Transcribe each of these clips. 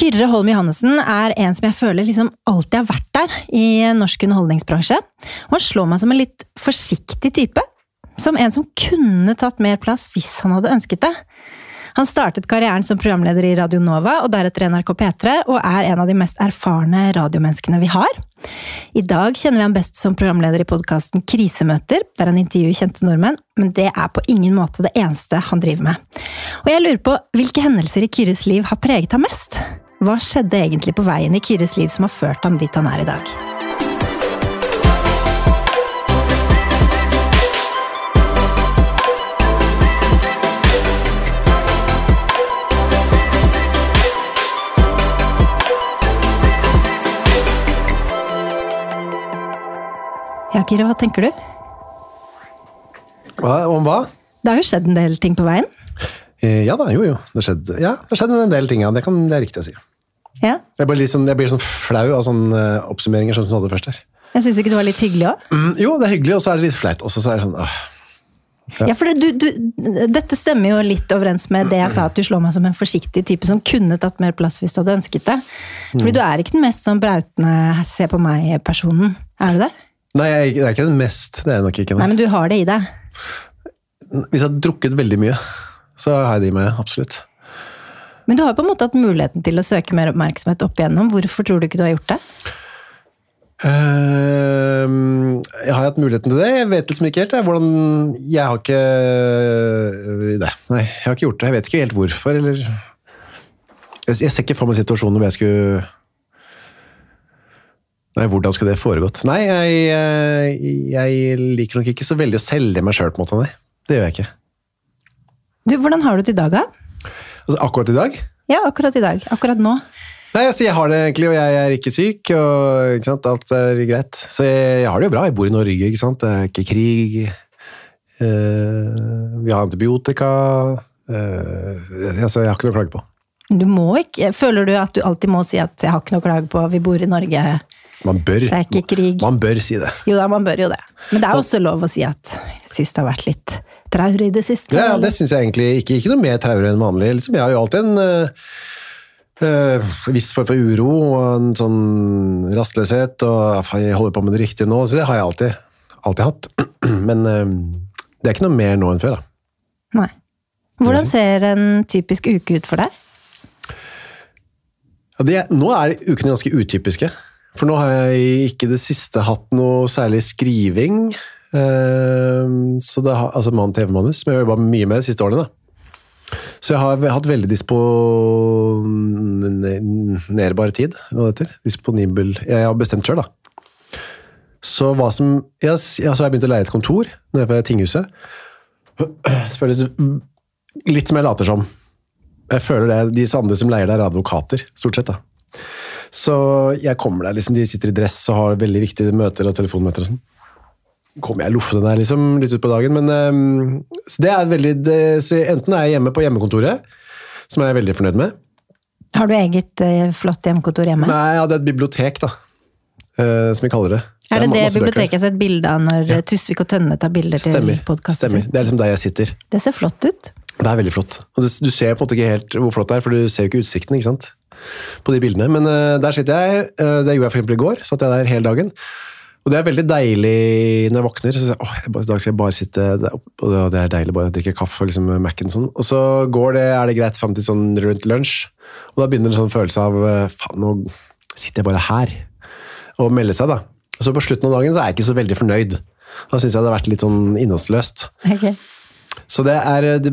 Kyrre Holm Johannessen er en som jeg føler liksom alltid har vært der i norsk underholdningsbransje. Og han slår meg som en litt forsiktig type. Som en som kunne tatt mer plass hvis han hadde ønsket det. Han startet karrieren som programleder i Radio Nova og deretter NRK P3, og er en av de mest erfarne radiomenneskene vi har. I dag kjenner vi ham best som programleder i podkasten Krisemøter, der han intervjuer kjente nordmenn, men det er på ingen måte det eneste han driver med. Og jeg lurer på hvilke hendelser i Kyrres liv har preget ham mest? Hva skjedde egentlig på veien i Kyrres liv som har ført ham dit han er i dag? Ja, Kyrre, hva tenker du? Hva, om hva? Det har jo skjedd en del ting på veien. Eh, Ja da, jo jo. Det skjedde, ja, skjedd, en del ting, ja. Det, kan, det er riktig å si. Ja. Jeg blir, litt sånn, jeg blir sånn flau av sånne eh, oppsummeringer som du hadde først her. Jeg syns ikke det var litt hyggelig òg? Mm, jo, det er hyggelig, og så er det litt flaut. Også, så er det sånn åh. Ja, for du, du, dette stemmer jo litt overens med det jeg sa, at du slår meg som en forsiktig type som kunne tatt mer plass hvis du hadde ønsket det. Fordi du er ikke den mest sånn brautende se på meg-personen. Er du det? Nei, jeg, det er ikke den mest. Det er jeg nok ikke. Nei, Nei. men du har det i deg. Hvis jeg har drukket veldig mye, så har jeg det i meg. absolutt. Men du har på en måte hatt muligheten til å søke mer oppmerksomhet opp igjennom. Hvorfor tror du ikke du har gjort det? Uh, jeg har hatt muligheten til det. Jeg vet liksom ikke helt. Jeg, hvordan, jeg har ikke det. Nei, jeg har ikke gjort det. Jeg vet ikke helt hvorfor, eller Jeg, jeg ser ikke for meg situasjonen hvor jeg skulle Nei, hvordan skulle det foregått? Nei, jeg, jeg, jeg liker nok ikke så veldig å selge meg sjøl, på en måte. Nei. Det gjør jeg ikke. Du, Hvordan har du det i dag, da? Altså, akkurat i dag Ja, akkurat i dag. Akkurat nå. Nei, altså, Jeg har det egentlig, og jeg er ikke syk, og ikke sant? alt er greit. Så jeg, jeg har det jo bra. Jeg bor i Norge, ikke sant. Det er ikke krig. Eh, vi har antibiotika. Eh, altså, jeg har ikke noe å klage på. Du må ikke Føler du at du alltid må si at 'jeg har ikke noe å klage på', vi bor i Norge, Man bør, det er ikke krig? man bør si det. Jo da, man bør jo det. Men det er også lov å si at sist har vært litt traurig i det siste. Ja, eller? det syns jeg egentlig ikke. Ikke noe mer traurig enn vanlig. Liksom, jeg har jo alltid en eh, viss form for uro og en sånn rastløshet, og jeg holder på med det riktige nå, så det har jeg alltid, alltid hatt. Men øh, det er ikke noe mer nå enn før, da. Nei. Hvordan ser en typisk uke ut for deg? Ja, det, nå er ukene ganske utypiske. For nå har jeg ikke det siste hatt noe særlig skriving. Eh, så det har, altså mann TV-manus, som jeg har jobba mye med de siste årene. da. Så jeg har hatt veldig disponerbar tid, hva det heter. Disponibel Jeg har bestemt sjøl, da. Så hva som ja, så har jeg begynt å leie et kontor nede på tinghuset. Føles litt som jeg later som. Jeg føler det, De andre som leier der, er advokater, stort sett. da. Så jeg kommer der, liksom, de sitter i dress og har veldig viktige møter og telefonmøter. og sånn. Kommer jeg loffende der liksom, litt utpå dagen, men ehm, så det er veldig, det, Enten er jeg hjemme på hjemmekontoret, som jeg er veldig fornøyd med. Har du eget eh, flott hjemmekontor hjemme? Nei, det er et bibliotek, da. eh, som vi kaller det. er det det bøker. biblioteket jeg har sett bilde av når ja. Tusvik og Tønne tar bilder til Stemmer. podkasten Stemmer. Det er liksom der jeg sitter. Det ser flott ut. Det er veldig flott. Og det, du ser på en måte ikke helt hvor flott det er, for du ser jo ikke utsikten ikke sant? på de bildene. Men eh, der sitter jeg. eh, det gjorde jeg for eksempel i går. Satt jeg der hele dagen. Og det er veldig deilig når jeg våkner. så sier jeg, åh, I dag skal jeg bare sitte der oppe, og det er deilig bare å drikke kaffe og liksom Mac-en og sånn. Og så går det, er det greit fram til sånn rundt lunsj. Og da begynner en sånn følelse av eh, faen, nå sitter jeg bare her. Og melder seg, da. Og så på slutten av dagen så er jeg ikke så veldig fornøyd. Da syns jeg det har vært litt sånn innholdsløst. Okay. Så det, er, det,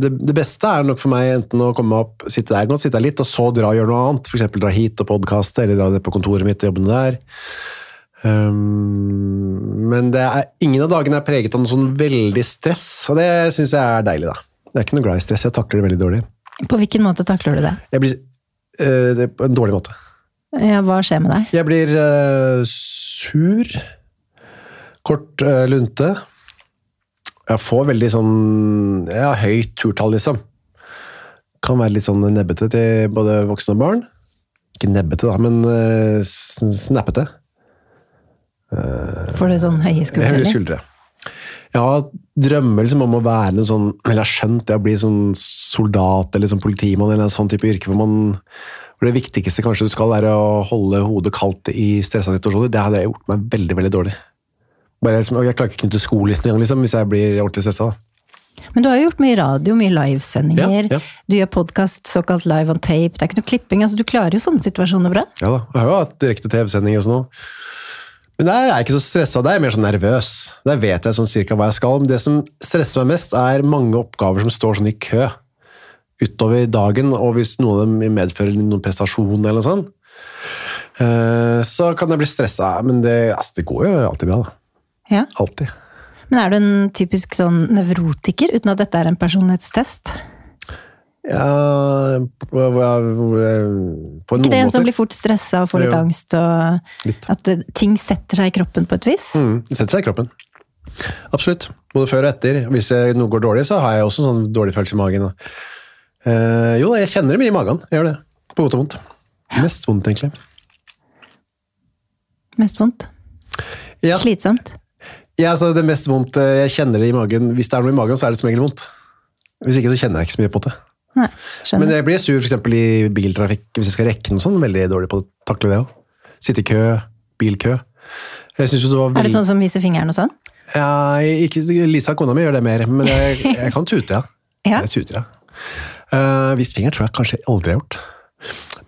det, det beste er nok for meg enten å komme opp, sitte der godt, sitte der litt, og så dra og gjøre noe annet. F.eks. dra hit og podkaste, eller dra det på kontoret mitt og jobbe der. Um, men det er, ingen av dagene er preget av noe sånn veldig stress, og det syns jeg er deilig, da. Jeg er ikke noe glad i stress, jeg takler det veldig dårlig. På hvilken måte takler du det? Jeg blir øh, det På en dårlig måte. Ja, hva skjer med deg? Jeg blir øh, sur, kort øh, lunte. Jeg får veldig sånn Jeg har høyt turtall, liksom. Kan være litt sånn nebbete til både voksne og barn. Ikke nebbete, da, men øh, snappete. Får du sånn høye skuldre? Høye skuldre. Jeg har drømmer liksom om å være en sånn Eller jeg har skjønt det å bli sånn soldat eller sånn politimann eller en sånn type yrke hvor man hvor det viktigste kanskje du skal være å holde hodet kaldt i stressa situasjoner. Det hadde jeg gjort meg veldig veldig dårlig. Bare, liksom, jeg klarer ikke å knytte skolelisten engang liksom, hvis jeg blir ordentlig stressa. Men du har jo gjort mye radio, mye livesendinger. Ja, ja. Du gjør podkast, såkalt live on tape. Det er ikke noe klipping. altså Du klarer jo sånne situasjoner bra. Ja da, jeg har jo hatt direkte TV-sending og sånn òg. Men der er jeg ikke så stressa, der er jeg mer sånn nervøs. Der vet jeg sånn cirka hva jeg skal. Men det som stresser meg mest, er mange oppgaver som står sånn i kø utover dagen, og hvis noen av dem medfører noen prestasjon eller noe sånt, eh, så kan jeg bli stressa. Men det, altså, det går jo alltid bra, da. Ja. Alltid. Men er du en typisk sånn nevrotiker, uten at dette er en personlighetstest? Ja På, på, Ikke det en som blir fort stressa og får litt Jo. angst, og Litt. at ting setter seg i kroppen på et vis? Mm, det setter seg i kroppen. Absolutt. Både før og etter. Hvis noe går dårlig, så har jeg også sånn dårlig følelse i magen. Eh, jo da, jeg kjenner det mye i magen. Jeg gjør det. På godt og vondt. Mest vondt, egentlig. Mest vondt? Ja, Slitsomt? ja altså det mest vondt eh, Jeg kjenner det i magen. Hvis det er noe i magen, så er det som regel vondt. Hvis ikke, så kjenner jeg ikke så mye på det. Nei, Men jeg blir sur eksempel i biltrafikk hvis jeg skal rekke noe sånn. Veldig dårlig på å takle det òg. Sitte i kø. Bilkø. Jeg jo det var er det sånn som viser fingeren og sånn? Ja, ikke, Lisa, kona mi, gjør det mer, men jeg, jeg kan tute, ja. Ja. Jeg tuter, ja. Uh, Vist finger tror jeg kanskje jeg aldri har gjort.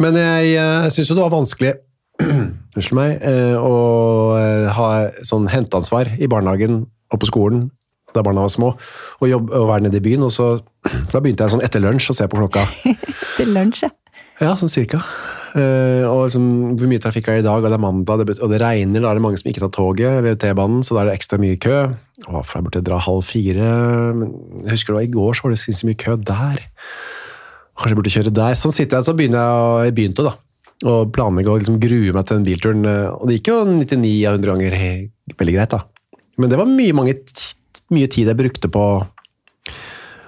Men jeg uh, syns jo det var vanskelig Unnskyld meg. eh, å eh, ha sånn henteansvar i barnehagen og på skolen da barna var små, og, jobb, og være nede i byen. Og så, da begynte jeg sånn etter lunsj å se på klokka. Til lunsj, ja. Ja, sånn cirka. Uh, og liksom, hvor mye trafikk er det i dag, og det er mandag, det og det regner, da er det mange som ikke tar toget eller T-banen, så da er det ekstra mye kø. Å, for jeg burde dra halv fire, men jeg husker det var i går, så var det så mye kø der. Kanskje jeg burde kjøre der. Sånn sitter jeg, så begynner jeg, jeg begynte da, å planlegge og liksom grue meg til den bilturen, eh, og det gikk jo 99 av 100 ganger veldig greit da. Men det var mye, mange, mye tid jeg brukte på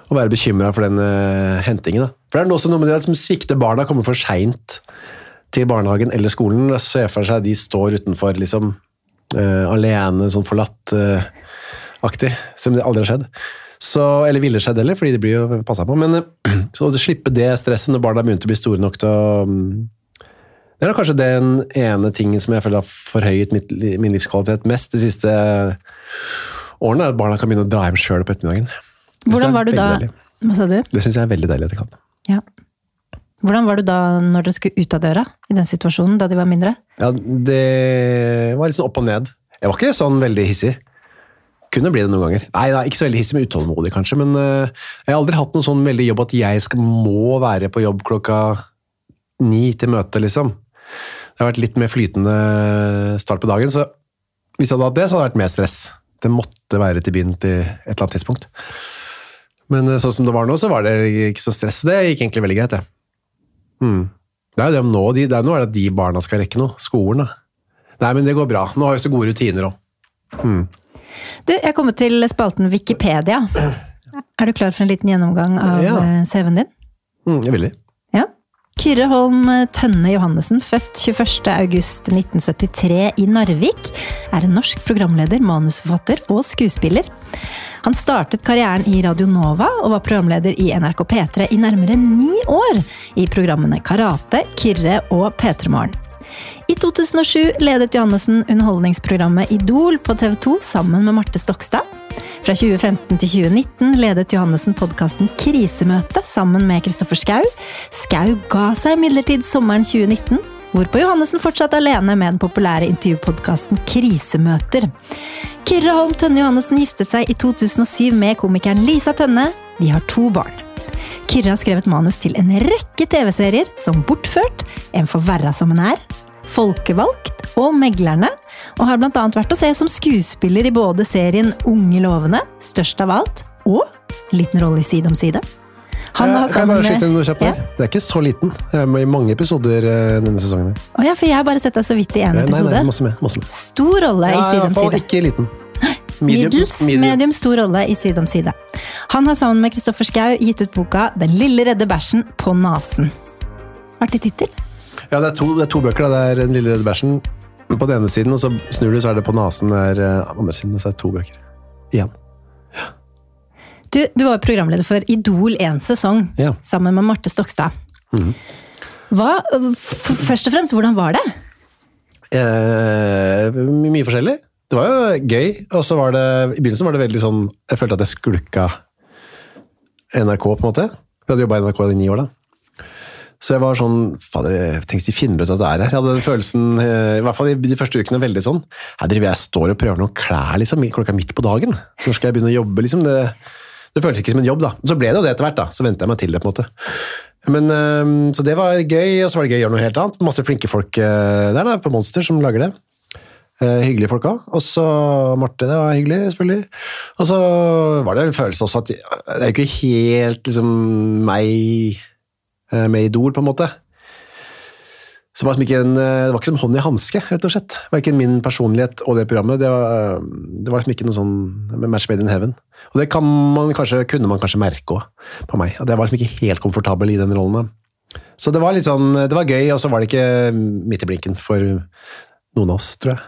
å være bekymra for den uh, hentingen. Da. For det er også noe med det som svikter barna, kommer for seint til barnehagen eller skolen. Da ser for seg de står utenfor liksom, uh, alene, sånn forlatt-aktig, som det aldri har skjedd. Så, eller ville skjedd heller, fordi de blir jo passa på. Men eh, så å slippe det stresset når barna begynte å bli store nok til å um, Det er kanskje den ene tingen som jeg føler har forhøyet mitt, min livskvalitet mest de siste årene, er at barna kan begynne å dra hjem sjøl på ettermiddagen. Det Hvordan var du da deilig. Hva sa du? Det syns jeg er veldig deilig at jeg kan. Ja. Hvordan var du da når dere skulle ut av døra i den situasjonen, da de var mindre? Ja, det var litt sånn opp og ned. Jeg var ikke sånn veldig hissig. Kunne bli det noen ganger. Nei, da, ikke så veldig hissig, men utålmodig kanskje. Men uh, jeg har aldri hatt noen sånn veldig jobb at jeg skal, må være på jobb klokka ni til møte, liksom. Det har vært litt mer flytende start på dagen, så hvis jeg hadde hatt det, så hadde det vært mer stress. Det måtte være til byen til et eller annet tidspunkt. Men eh, sånn som det var nå, så var det ikke så stress. Det gikk egentlig veldig greit, det. Mm. Det er jo det om nå, de, det er nå er det at de barna skal rekke noe. Skolen, da. Nei, men det går bra. Nå har vi så gode rutiner òg. Du, jeg kommer til spalten Wikipedia. Er du klar for en liten gjennomgang av Ja. eh, CV-en din? Mm, jeg vil det. Kyrre Holm Tønne Johannessen, født 21.8.1973 i Narvik, er en norsk programleder, manusforfatter og skuespiller. Han startet karrieren i Radio Nova og var programleder i NRK P3 i nærmere ni år i programmene Karate, Kyrre og P3 Morgen. I 2007 ledet Johannessen underholdningsprogrammet Idol på TV 2 sammen med Marte Stokstad. Fra 2015 til 2019 ledet Johannessen podkasten Krisemøte sammen med Kristoffer Skau. Skau ga seg imidlertid sommeren 2019, hvorpå Johannessen fortsatte alene med den populære intervjupodkasten Krisemøter. Kyrre Holm Tønne Johannessen giftet seg i 2007 med komikeren Lisa Tønne. De har to barn. Kyrre har skrevet manus til en rekke TV-serier, som Bortført, En for verra som en er, Folkevalgt og Meglerne, og har annet vært å se som skuespiller i både serien Unge lovende, Størst av alt, og Liten rolle i Side om side. Han har Eh, sammen med ja. Det er ikke så liten. Jeg er med i mange episoder eh, denne sesongen. Oh ja, for jeg har bare sett deg så vidt i én episode. Nei, nei, masse med. Masse med. Stor rolle Ja, i Side om side. ikke liten. Middels, medium. stor rolle i Side om side. Han har sammen med Kristoffer Schou gitt ut boka Den lille redde bæsjen på nasen. Artig tittel. Ja, det er, to, det er to bøker. Da. Det er Den lille bæsjen på den ene siden, og så snur du, så er det på nesen der eh, andre siden. Så er det to bøker. Igjen. Du, du var programleder for Idol en sesong, Ja. sammen med Marte Stokstad. Hva, f først og fremst, hvordan var det? Eh, mye forskjellig. Det var jo gøy, og så var det I begynnelsen var det veldig sånn Jeg følte at jeg skulka NRK, på en måte. Vi hadde jobba i NRK i ni år, da. Så jeg var sånn Fader, tenk de finner ut at det er her. Jeg hadde den følelsen, eh, i hvert fall de første ukene, veldig sånn Her driver jeg står og prøver noen klær liksom, klokka midt på dagen. Når skal jeg begynne å jobbe? liksom? Det, det føltes ikke som en jobb, da. Så ble det jo det etter hvert, da. Så venta jeg meg til det, på en måte. Men, eh, så det var gøy, og så var det gøy å gjøre noe helt annet. Masse flinke folk eh, der da, på Monster som lager det. Eh, hyggelige folk òg. Og så Marte, det var hyggelig, selvfølgelig. Og så var det en følelse også at det er jo ikke helt liksom meg med Idol, på en måte. Så det var, liksom ikke en, eh, det var ikke som hånd i hanske, rett og slett. Verken min personlighet og det programmet. Det var, eh, det var liksom ikke noe sånn med match made in heaven. Og det kan man kanskje, kunne man kanskje merke òg på meg. At jeg var liksom ikke helt komfortabel i den rollen. Så det var litt sånn, det var gøy, og så var det ikke midt i blinken for noen av oss, tror jeg.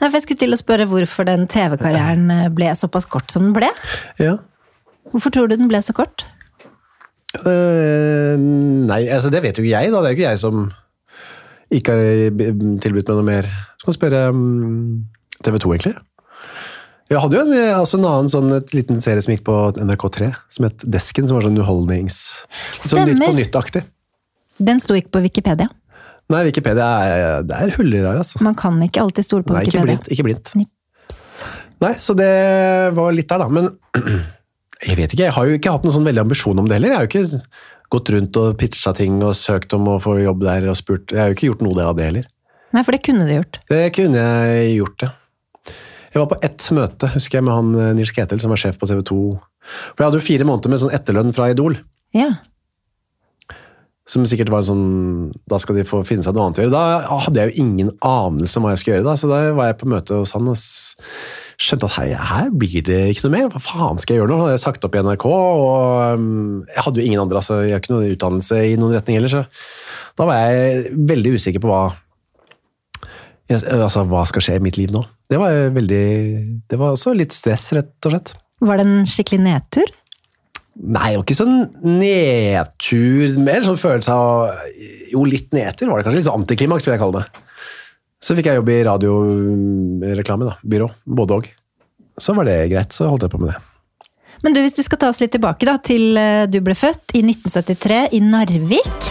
Nei, for jeg skulle til å spørre hvorfor den TV-karrieren eh, ble såpass kort som den ble. Ja. Hvorfor tror du den ble så kort? Eh, nei, altså det vet jo ikke jeg, da. Det er jo ikke jeg som ikke har tilbudt meg noe mer. Så kan du spørre TV 2, egentlig. Jeg hadde jo en, eh, altså en annen sånn et liten serie som gikk på NRK3, som het Desken, som var sånn underholdnings... Sånn Nytt på nytt-aktig. Den sto ikke på Wikipedia. Nei, Wikipedia er, det er huller der, altså. Man kan ikke alltid stole på Nei, ikke Wikipedia. blindt. Ikke blindt. Nips. Nei, så det var litt der, da. Men jeg vet ikke, jeg har jo ikke hatt noen sånn veldig ambisjon om det heller. Jeg har jo ikke gått rundt og pitcha ting og søkt om å få jobb der og spurt. Jeg har jo ikke gjort noe av det heller. Nei, for det kunne du gjort. Det kunne jeg gjort, ja. Jeg var på ett møte, husker jeg, med han eh, Nils Ketil, som var sjef på TV 2. For jeg hadde jo fire måneder med sånn etterlønn fra Idol. Ja. Som sikkert var en sånn Da skal de få finne seg noe annet å gjøre. Da hadde jeg jo ingen anelse om hva jeg skulle gjøre, da. Så da var jeg på møte hos han og skjønte at hei, her blir det ikke noe mer. Hva faen skal jeg gjøre nå? Da hadde jeg sagt opp i NRK, og um, jeg hadde jo ingen andre, altså. Jeg har ikke noen utdannelse i noen retning heller, så da var jeg veldig usikker på hva Altså, hva skal skje i mitt liv nå? Det var veldig Det var også litt stress, rett og slett. Var det en skikkelig nedtur? Nei, det var ikke sånn nedtur. Mer sånn følelse av Jo, litt nedtur var det kanskje. Litt sånn antiklimaks, vil jeg kalle det. Så fikk jeg jobb i radioreklame, da. Byrå. Både og. Så var det greit, så holdt jeg på med det. Men du, hvis du skal ta oss litt tilbake da, til eh, du ble født i 1973 i Narvik.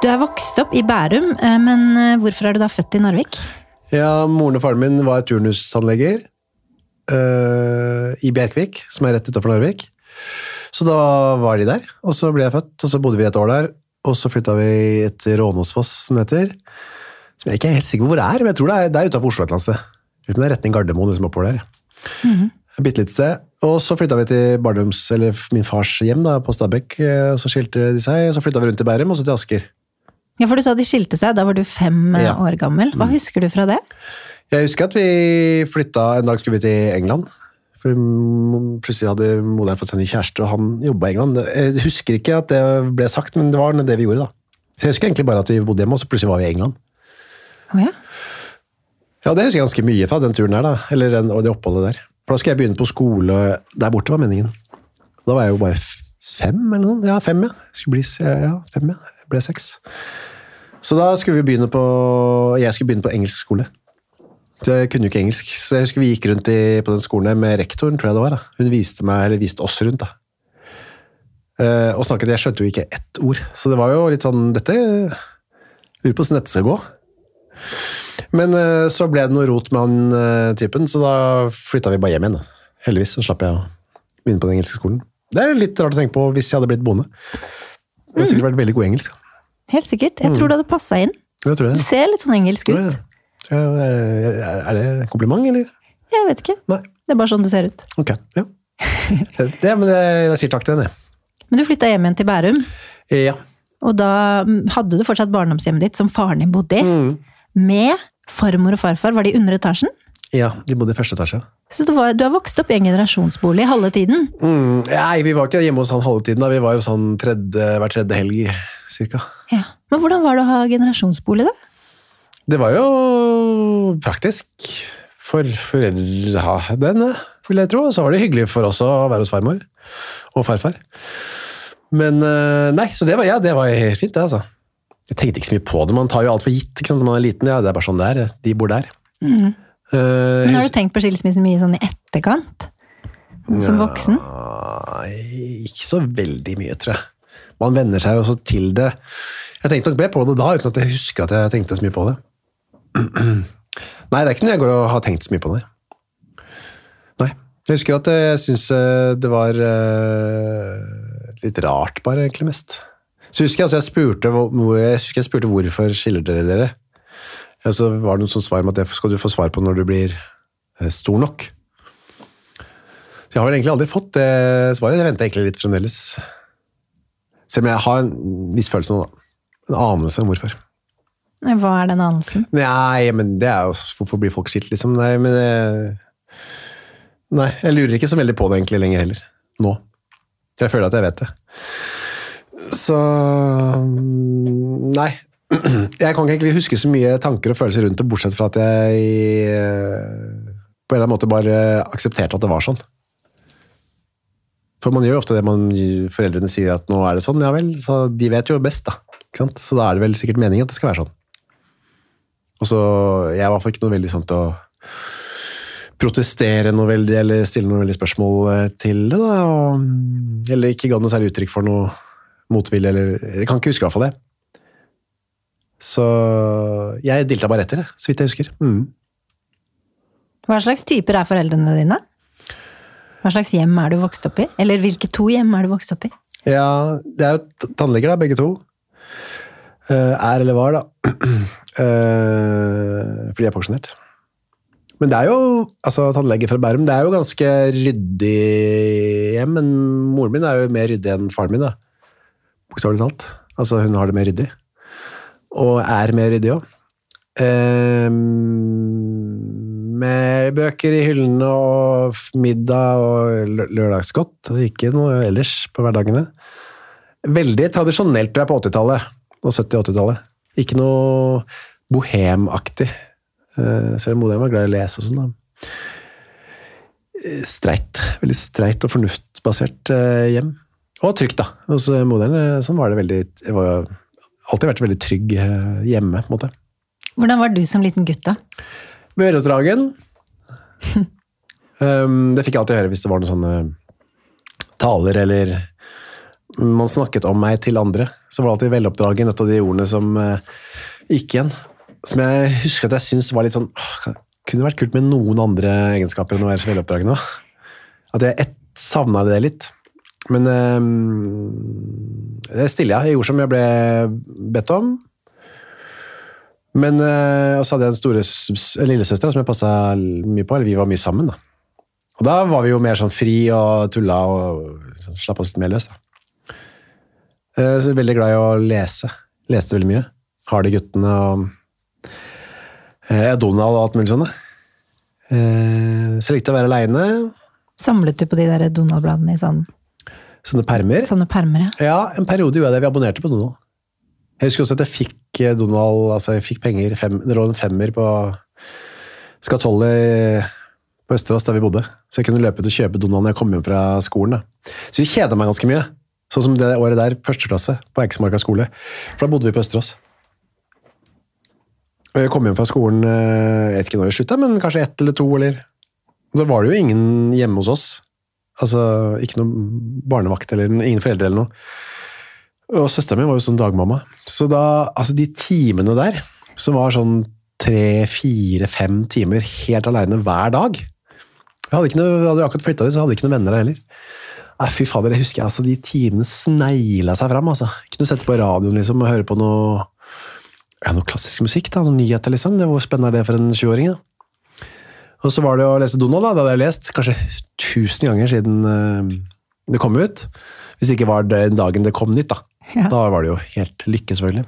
Du er vokst opp i Bærum, eh, men eh, hvorfor er du da født i Narvik? Ja, moren og faren min var turnustannleger øh, i Bjerkvik, som er rett utenfor Larvik. Så da var de der, og så ble jeg født, og så bodde vi et år der. Og så flytta vi til Rånåsfoss, som det heter. Som jeg ikke er helt sikker på hvor det er, men jeg tror det er, det er utenfor Oslo et eller annet sted. Det er retning Gardermoen, liksom oppover der. Et bitte lite sted. Og så flytta vi til barndoms, eller min fars hjem da, på Stabekk. eh, Så skilte de seg, så flytta vi rundt til Bærum, og så til Asker. Ja, for du sa de skilte seg, da var du fem eh, Ja. år gammel. Hva husker du fra det? Jeg husker at vi flytta En dag skulle vi til England. For plutselig hadde moderen fått seg ny kjæreste, og han jobba i England. Jeg husker ikke at det ble sagt, men det var det vi gjorde, da. Så jeg husker egentlig bare at vi bodde hjemme, og så plutselig var vi i England. Oh, ja. Ja, det husker jeg ganske mye fra den turen der, da. Eller den, og det oppholdet der. For da skulle jeg begynne på skole Der borte, var meningen. Da var jeg jo bare fem, eller noe. Ja, fem, ja. Skulle bli ja, fem, ja. Jeg ble seks. Så da skulle vi begynne på Jeg skulle begynne på engelsk skole. Jeg kunne jo ikke engelsk, så jeg husker vi gikk rundt i, på den skolen med rektoren, tror jeg det var. da. Hun viste meg, eller viste oss rundt, da. Uh, og snakket, jeg skjønte jo ikke ett ord. Så det var jo litt sånn Dette Lurer på hvordan dette skal gå. Men uh, så ble det noe rot med han uh, typen, så da flytta vi bare hjem igjen. da. Heldigvis så slapp jeg å begynne på den engelske skolen. Det er litt rart å tenke på hvis jeg hadde blitt boende. Det hadde sikkert vært veldig god engelsk. Helt sikkert. Jeg tror det hadde passa inn. Du ser litt sånn engelsk ut. ja. Ja, eh, er det kompliment, eller? Jeg vet ikke. Nei. Det er bare sånn du ser ut. Ok, ja. Det, men jeg sier takk til henne. Men du flytta hjem igjen til Bærum, Ja. og da mm, hadde du fortsatt barndomshjemmet ditt, som faren din bodde i, Mm. med farmor og farfar. Var de under etasjen? ja, de bodde i første etasje. Så du, var, du har vokst opp i en generasjonsbolig halve tiden. Mm. Nei, vi var ikke hjemme hos han halve tiden. da. Vi var jo sånn tredje, hver tredje helg, cirka. Ja. Men hvordan var det å ha generasjonsbolig, da? Det var jo praktisk. for foreldre ja, eh, vil jeg tro. Og så var det hyggelig for oss å være hos farmor og farfar. Men eh, nei, så det var, ja, det var helt fint, det, altså. Jeg tenkte ikke så mye på det. Man tar jo alt for gitt ikke sant? når man er liten. Ja, det er bare sånn det er. De bor der. Mm. Uh, Men har du tenkt på skilsmisse mye sånn i etterkant? Som voksen? Ikke så veldig mye, tror jeg. Man venner seg jo også til det. Jeg tenkte nok mer på det da, uten at jeg husker at jeg tenkte så mye på det. Nei, det er ikke noe jeg går og har tenkt så mye på det. Nei. Jeg husker at jeg syns det var eh, litt rart, bare, egentlig mest. Så husker jeg altså jeg spurte, jeg husker jeg spurte hvorfor skiller dere dere. Ja, så var det noen som svar med at det skal du få svar på når du blir eh, stor nok. Så jeg har vel egentlig aldri fått det svaret. Jeg venter egentlig litt fremdeles. Selv om jeg har en viss følelse nå, da. En anelse om hvorfor. Hva er den anelsen? Nei, men det er jo Hvorfor blir folk skitt, liksom? Nei, men eh, Nei, jeg lurer ikke så veldig på det egentlig lenger heller. Nå. Jeg føler at jeg vet det. Så Nei. Jeg kan ikke egentlig huske så mye tanker og følelser rundt det, bortsett fra at jeg eh, på en eller annen måte bare aksepterte at det var sånn. For man gjør jo ofte det man foreldrene sier at nå er det sånn, ja vel, så de vet jo best, da. Ikke sant? Så da er det vel sikkert meningen at det skal være sånn. Og så, Jeg var i hvert fall ikke noe veldig sånn til å protestere noe veldig, eller stille noe veldig spørsmål eh, til det. da, og, Eller ikke ga noe særlig uttrykk for noe motvilje, eller Jeg kan ikke huske i hvert fall det. Så jeg dilta bare etter, det, så vidt jeg husker. Mm. Hva slags typer er foreldrene dine? Hva slags hjem er du vokst opp i? Eller hvilke to hjem er du vokst opp i? Ja, det er jo tannleger, da, begge to. Eh, er eller var, da. Eh, fordi jeg er pensjonert. Men det er jo altså tannlege fra Bærum, det er jo ganske ryddig hjem. Men moren min er jo mer ryddig enn faren min, da. Bokstavelig talt. Altså, hun har det mer ryddig. Og er mer ryddig òg. med bøker i hyllene og middag og lø- lørdagsgodt. Ikke noe ellers på hverdagene. Veldig tradisjonelt tror jeg, på 80-tallet og 70- og 80-tallet. Ikke noe bohemaktig. Eh, Selv om moderen var glad i å lese og sånn. da. Eh, Streit. Veldig streit og fornuftsbasert eh, hjem. Og trygt, da. Hos eh, eh, sånn var det veldig var alltid vært veldig trygg hjemme, på en måte. Hvordan var du som liten gutt, da? Møreoppdragen. um, det fikk jeg alltid høre hvis det var noen sånne taler eller man snakket om meg til andre. Så var det alltid veloppdragen, et av de ordene som eh, gikk igjen. Som jeg husker at jeg syntes var litt sånn åh, Kunne vært kult med noen andre egenskaper enn å være så veloppdragen òg. At jeg savna det litt. Men um, det stiller stille, ja. Jeg gjorde som jeg ble bedt om. Men eh, så hadde jeg en store lillesøster som jeg passa mye på. Eller vi var mye sammen, da. Og da var vi jo mer sånn fri og tulla og sånn, slapp oss litt mer løs, da. Eh, Så jeg er veldig glad i å lese. Leste veldig mye. Hardy-guttene og eh, Donald og alt mulig da. Eh, Så jeg likte å være aleine. Samlet du på de der Donald-bladene i sånn, Sånne permer. sånne permer? Ja. Ja, en periode gjorde jeg det. Vi abonnerte på Donald. Jeg husker også at jeg fikk eh, Donald, altså jeg fikk penger, fem, det lå en femmer på skatollet på Østerås der vi bodde. Så jeg kunne løpe ut og kjøpe Donald når jeg kom hjem fra skolen. Da. Så vi kjeda meg ganske mye. Sånn som det året der, første klasse, på Eiksmarka skole. For da bodde vi på Østerås. Og jeg kom hjem fra skolen, eh, jeg vet ikke når det slutta, men kanskje ett eller to, eller Da var det jo ingen hjemme hos oss. Altså ikke noen barnevakt eller ingen foreldre eller noe. Og søsteren min var jo sånn dagmamma. Så da, altså de timene der, som var sånn tre, fire, fem timer helt aleine hver dag Jeg hadde, hadde akkurat flytta dit, så jeg hadde ikke noen venner der heller. Fy fader, jeg husker altså de timene snegla seg fram, altså. Kunne sette på radioen liksom og høre på noe ja, noe klassisk musikk, da, noen nyheter liksom. Det, hvor spennende er det for en sjuåring? da? Og så var det å lese Donald, da. Det hadde jeg lest kanskje tusen ganger siden uh, det kom ut. Hvis det ikke var den dagen det kom nytt, da. Ja. Da var det jo helt lykke, selvfølgelig.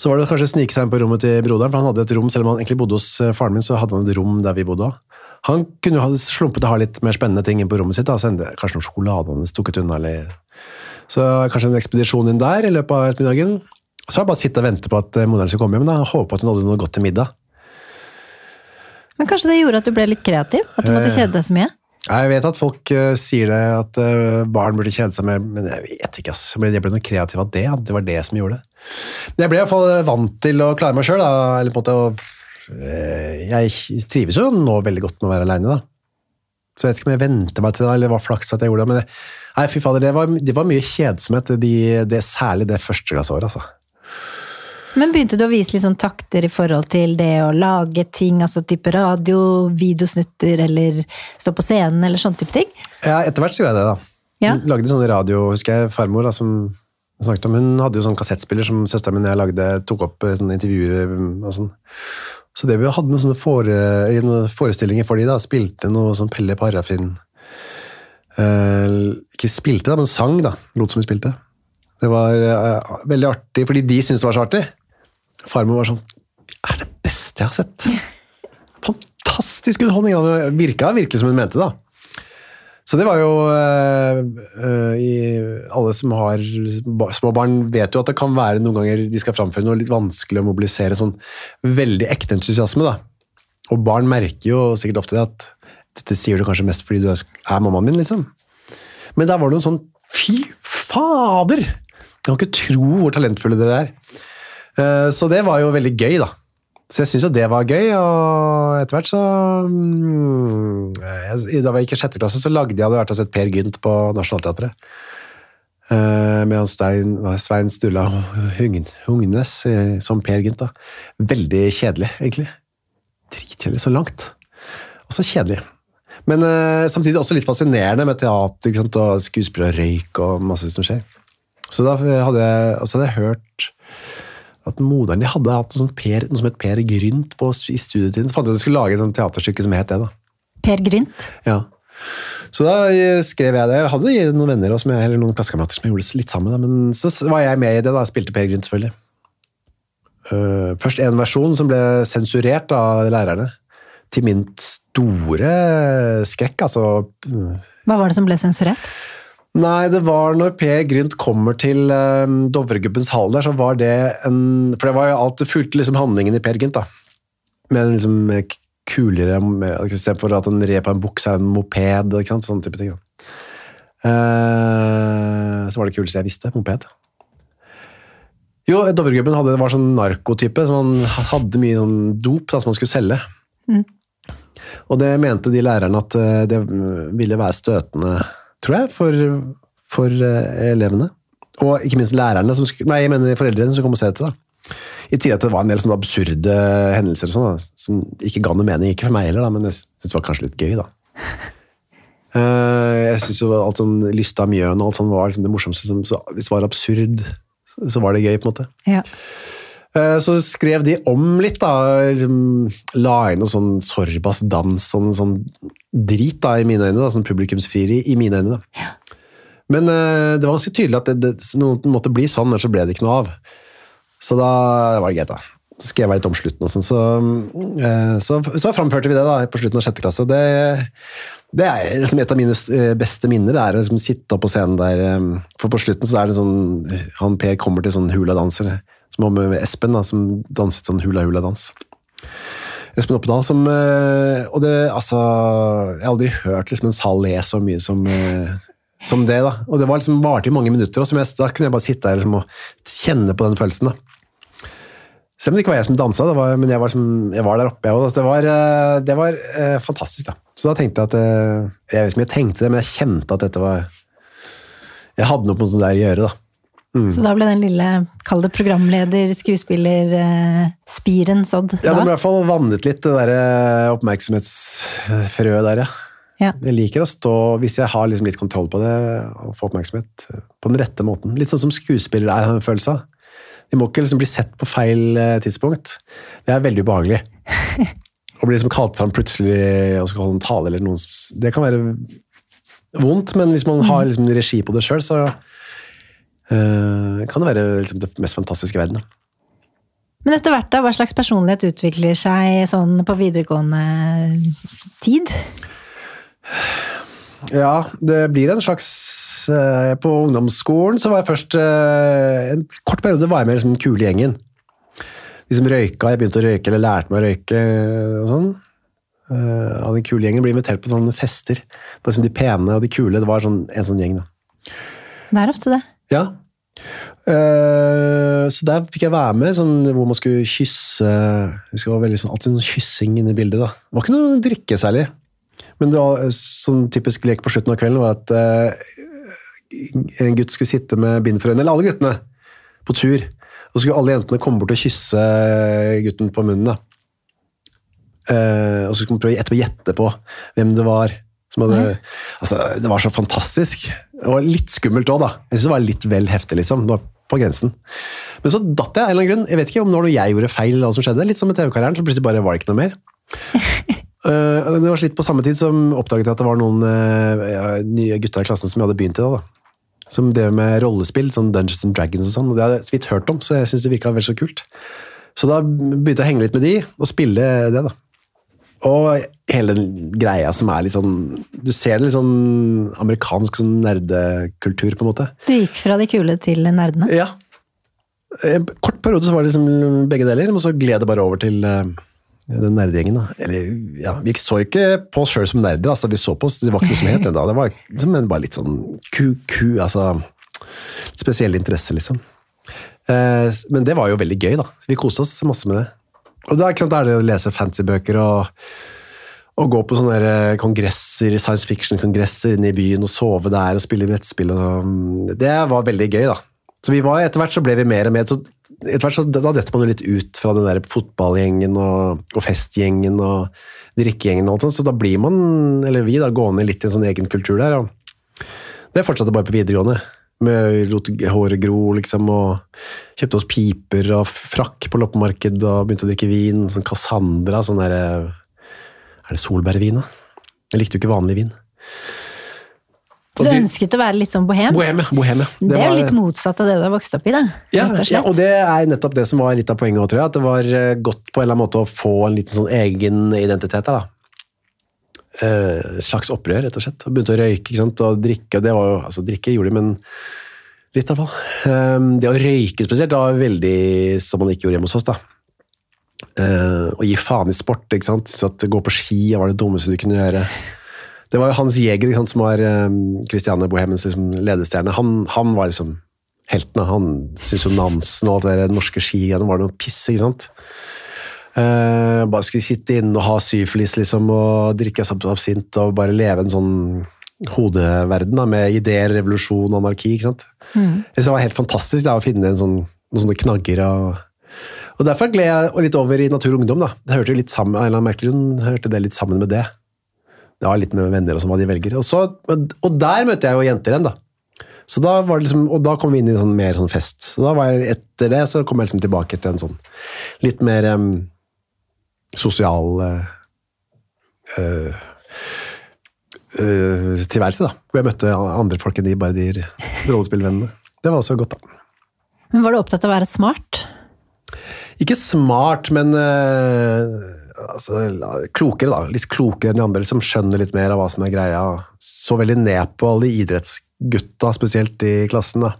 Så var det kanskje å snike seg inn på rommet til broderen, for han hadde et rom, selv om han egentlig bodde hos eh, faren min, så hadde han et rom der vi bodde også. Han kunne jo ha slumpet å ha litt mer spennende ting inn på rommet sitt, da. Sende, kanskje noen sjokolade han stukket unna, eller Så kanskje en ekspedisjon inn der i løpet av ettermiddagen. Så har jeg bare sittet og ventet på at eh, moderen skulle komme hjem, da. og håpe at hun hadde noe godt til middag. Men kanskje det gjorde at du ble litt kreativ? At du måtte Eh. kjede deg så mye? Jeg vet at folk uh, sier det, at uh, barn burde kjede seg mer, men jeg vet ikke, ass. Men Jeg ble noe kreativ av det, at det var det som gjorde det. Men jeg ble i hvert fall vant til å klare meg sjøl, eller på en måte å Jeg trives jo nå veldig godt med å være aleine, da. Så jeg vet ikke om jeg venter meg til det, eller det var flaks at jeg gjorde det. Men det, nei, fy fader, det var, det var mye kjedsomhet, de, det, særlig det førsteklassåret, altså. Men begynte du å vise litt sånn takter i forhold til det å lage ting, altså type radio, videosnutter eller stå på scenen eller sånne type ting? Ja, etter hvert så gjorde jeg det, da. Ja. Lagde sånne radio, husker jeg, farmor da, som snakket om, hun hadde jo sånn kassettspiller som søsteren min og jeg lagde, tok opp eh, sånne intervjuer mm, og sånn. Så det vi hadde noen sånne fore, noen forestillinger for de da, spilte noe sånn Pelle Parafin. Eh, ikke spilte da, men sang da, lot som de spilte. Det var eh, veldig artig, fordi de syntes det var så artig. Farmor var sånn, er det beste jeg har sett. Fantastisk underholdning, det virka virkelig som hun mente da. Så det var jo øh, i, Alle som har små barn, vet jo at det kan være noen ganger de skal framføre noe litt vanskelig å mobilisere sånn veldig ekte entusiasme. da. Og barn merker jo sikkert ofte det at dette sier du kanskje mest fordi du er, er mammaen min, liksom. Men der var det noe sånn Fy fader! Jeg kan ikke tro hvor talentfulle dere er. Eh, Så det var jo veldig gøy, da. Så jeg syns jo det var gøy, og etter hvert så mm, jeg- Da jeg gikk i sjette klasse, så lagde jeg hadde vært og sett Per Gynt på Nationaltheatret. Eh, Med han Stein, Svein Sturla Hungnes eh, som Per Gynt. da. Veldig kjedelig, egentlig. Dritkjedelig. Så langt. Og så kjedelig. Men uh, samtidig også litt fascinerende med teater og skuespill og røyk og masse som skjer. Så da hadde jeg, altså hadde jeg hørt at moderen de hadde hatt noe, sånt per, noe som het Per Grynt på, i studietiden. Så fant jeg at de skulle lage et teaterstykke som het det. da. Per Grynt. Ja. Så da skrev jeg det. Jeg hadde noen venner også, eller noen klassekamerater som jeg gjorde litt sammen med, men så var jeg med i det. da, jeg Spilte Per Grynt, selvfølgelig. Eh, først en versjon som ble sensurert av lærerne. Til min store skrekk, altså. Hva var det som ble sensurert? Nei, det var når Per Grynt kommer til um, Dovregubbens hall der, så var det en For det var jo alt det fulgte liksom handlingen i Per Grynt, da. Med en liksom eh, kulere Istedenfor at en red på en bukse er en moped, ikke sant. Sånn type ting. Da. Uh, så var det kuleste jeg visste. Moped. Jo, Dovregubben hadde, var sånn narkotype, så han hadde mye sånn dop da, som han skulle selge. Mm. Og det mente de lærerne at eh, det ville være støtende, tror jeg, for, for eh, elevene. Og ikke minst lærerne, som nei, jeg mener foreldrene som kom og så dette. da. I tillegg til at det var en del sånne absurde hendelser og sånn, da, som ikke ga noe mening. Ikke for meg heller, da, men jeg syntes det var kanskje litt gøy, da. Uh, jeg synes jo alt sånn Lysta Mjøen og alt sånn var liksom det morsomste. Som, så, hvis det var absurd, så- så var det gøy, på en måte. Ja. Eh, Så skrev de om litt, da. Liksom, la inn noe sånn Sorbas-dans, sånn, sånn drit, da, i mine øyne. da, Sånn publikumsfrieri, i mine øyne. da. Men eh, det var ganske tydelig at det, det, noe måtte bli sånn, ellers så ble det ikke noe av. Så da var det greit, da. Så skrev jeg litt om slutten og sånn. Så, eh, så, så framførte vi det da, på slutten av sjette klasse. Det, det er liksom et av mine beste minner, det er å liksom sitte opp på scenen der. For på slutten så er det sånn Han Per kommer til sånn huladanser, som var med Espen, da, som danset sånn hula-hula-dans. Espen Oppedal som eh, Og det, altså Jeg har aldri hørt liksom en sal le så mye som, eh, som det, da. Og det var liksom varte i mange minutter, og som jeg, da kunne jeg bare sitte der liksom, og kjenne på den følelsen, da. Selv om det ikke var jeg som dansa, det var, men jeg var, som, jeg var der oppe. Jeg, også. det var, eh, det var eh, fantastisk. da. Så da tenkte jeg at Jeg vet ikke om jeg tenkte det, men jeg kjente at dette var Jeg hadde noe på noe der å gjøre, da. Så da ble den lille, kall det programleder, skuespiller, eh, spiren sådd Ja, det ble i hvert fall vannet litt, det der eh, oppmerksomhetsfrøet der, ja. Ja. Jeg liker å stå, hvis jeg har liksom litt kontroll på det, og få oppmerksomhet eh, på den rette måten. Litt sånn som skuespillere er, har en følelse av. De må ikke liksom bli sett på feil eh, tidspunkt. Det er veldig ubehagelig. Å bli liksom kalt fram plutselig og skal holde en tale eller noen Det kan være vondt, men hvis man har liksom regi på det sjøl, så kan det være liksom det mest fantastiske i verden. da. Men etter hvert, da, hva slags personlighet utvikler seg sånn på videregående tid? Ja, det blir en slags eh, På ungdomsskolen så var jeg først eh, En kort periode var jeg med i liksom, den kule gjengen. De som røyka. Jeg begynte å røyke, eller lærte meg å røyke. og sånn. eh, av den kule gjengen blir invitert på sånne fester. På liksom de pene og de kule, det var sånn, en sånn gjeng. da. Det er ofte det. Ja. Eh, så der fikk jeg være med, sånn, hvor man skulle kysse Det var veldig sånn, alltid sånn kyssing inne i bildet. da. Det var ikke noe drikke særlig. Men det var eh, sånn typisk lek på slutten av kvelden var at uh, en gutt skulle sitte med bind for øynene, eller alle guttene, på tur. Og så skulle alle jentene komme bort og kysse gutten på munnen. da. Uh, og så skulle man prøve etterpå å gjette på hvem det var. Som hadde, altså, det var så fantastisk. Og litt skummelt òg, da. Jeg synes det var litt vel heftig, liksom. Det var på grensen. Men så datt jeg av en eller annen grunn. Jeg vet ikke om det var noe jeg gjorde feil, eller hva som skjedde. Litt som med TV-karrieren, så plutselig bare var det ikke noe mer. Eh, det var litt på samme tid som oppdaget jeg at det var noen ja, nye gutter i klassen som jeg hadde begynt i da. da. Som drev med rollespill, sånn Dungeons and Dragons og sånn. og Det hadde jeg så vidt hørt om, så jeg syntes det virka vel så kult. Så da begynte jeg å henge litt med de, og spille det, da. Og hele den greia som er litt sånn Du ser det litt sånn amerikansk sånn nerdekultur, på en måte. Du gikk fra de kule til nerdene. Ja. En kort periode så var det liksom begge deler, men så gled det bare over til eh, den nerdegjengen. da. Eller, ja, Vi så ikke på oss sjøl som nerder, altså, vi så på oss, det var ikke noe som het det da. Det var liksom, men bare litt sånn ku-ku, altså Spesiell interesse, liksom. Eh, men det var jo veldig gøy, da. Vi koste oss masse med det. Og da, sant, er det å lese fantasybøker og, og gå på sånne eh, kongresser, science fiction-kongresser inne i byen og sove der og spille brettspill. Og, sånn. det var veldig gøy, da. Så vi var, etter hvert så ble vi mer og mer så etter hvert så Da detter man jo litt ut fra den der fotballgjengen og, og festgjengen og drikkegjengen og alt sånt, så da blir man, eller vi, da gående litt i en sånn egen kultur der. og Det fortsatte bare på videregående. Med lot håret gro, liksom, og kjøpte oss piper og frakk på loppemarked og begynte å drikke vin. Sånn Cassandra, sånn derre Er det solbærvin, da? Jeg likte jo ikke vanlig vin. Så du ønsket å være litt sånn bohems? Boheme, boheme. Det, er jo var- litt motsatt av det du har vokst opp i, da. ja, og ja, og det er nettopp det som var litt av poenget òg, tror jeg. At det var eh, godt på en eller annen måte å få en liten sånn egen identitet der, da. Eh, slags opprør, rett og slett. Og begynte å røyke ikke sant? og drikke. Det var jo, altså Drikke gjorde de, men litt i hvert fall. Eh, Det å røyke spesielt var veldig som man ikke gjorde hjemme hos oss. da. Uh, Å gi faen i sport. ikke sant? Så at Gå på ski var det dummeste du kunne gjøre. Det var jo Hans Jæger, sant, som var um, Bohemens liksom, ledestjerne. Han, han var liksom helten. Han syntes jo Nansen og alt det der norske skigreiene var noe piss. ikke sant? Eh, bare skulle sitte inne og ha syflis liksom, og drikke absint og bare leve en sånn hodeverden da, med ideer, revolusjon, anarki. ikke sant? Mm. Det var helt fantastisk da, å finne en sånn, noen sånne knagger. Og, og Derfor gled jeg litt over i Natur og Ungdom. da. Det hørte litt sammen, en eller annen merkelig grunn hørte det litt sammen med det. Det var litt med venner og sånn, hva de velger. Og, så, og der møtte jeg jo jenter igjen, da. Så da var det liksom, og da kom vi inn i en sånn mer sånn fest. Så da var jeg, Etter det så kom jeg liksom tilbake til en sånn litt mer em, sosial eh, eh, tilværelse, da. Hvor jeg møtte andre folk enn de bare de rollespillvennene. Det var også godt, da. Men var du opptatt av å være smart? Ikke smart, men eh, altså, klokere, da. Litt klokere enn de andre, som skjønner litt mer av hva som er greia. Så veldig ned på alle de idrettsgutta, spesielt i klassen. da.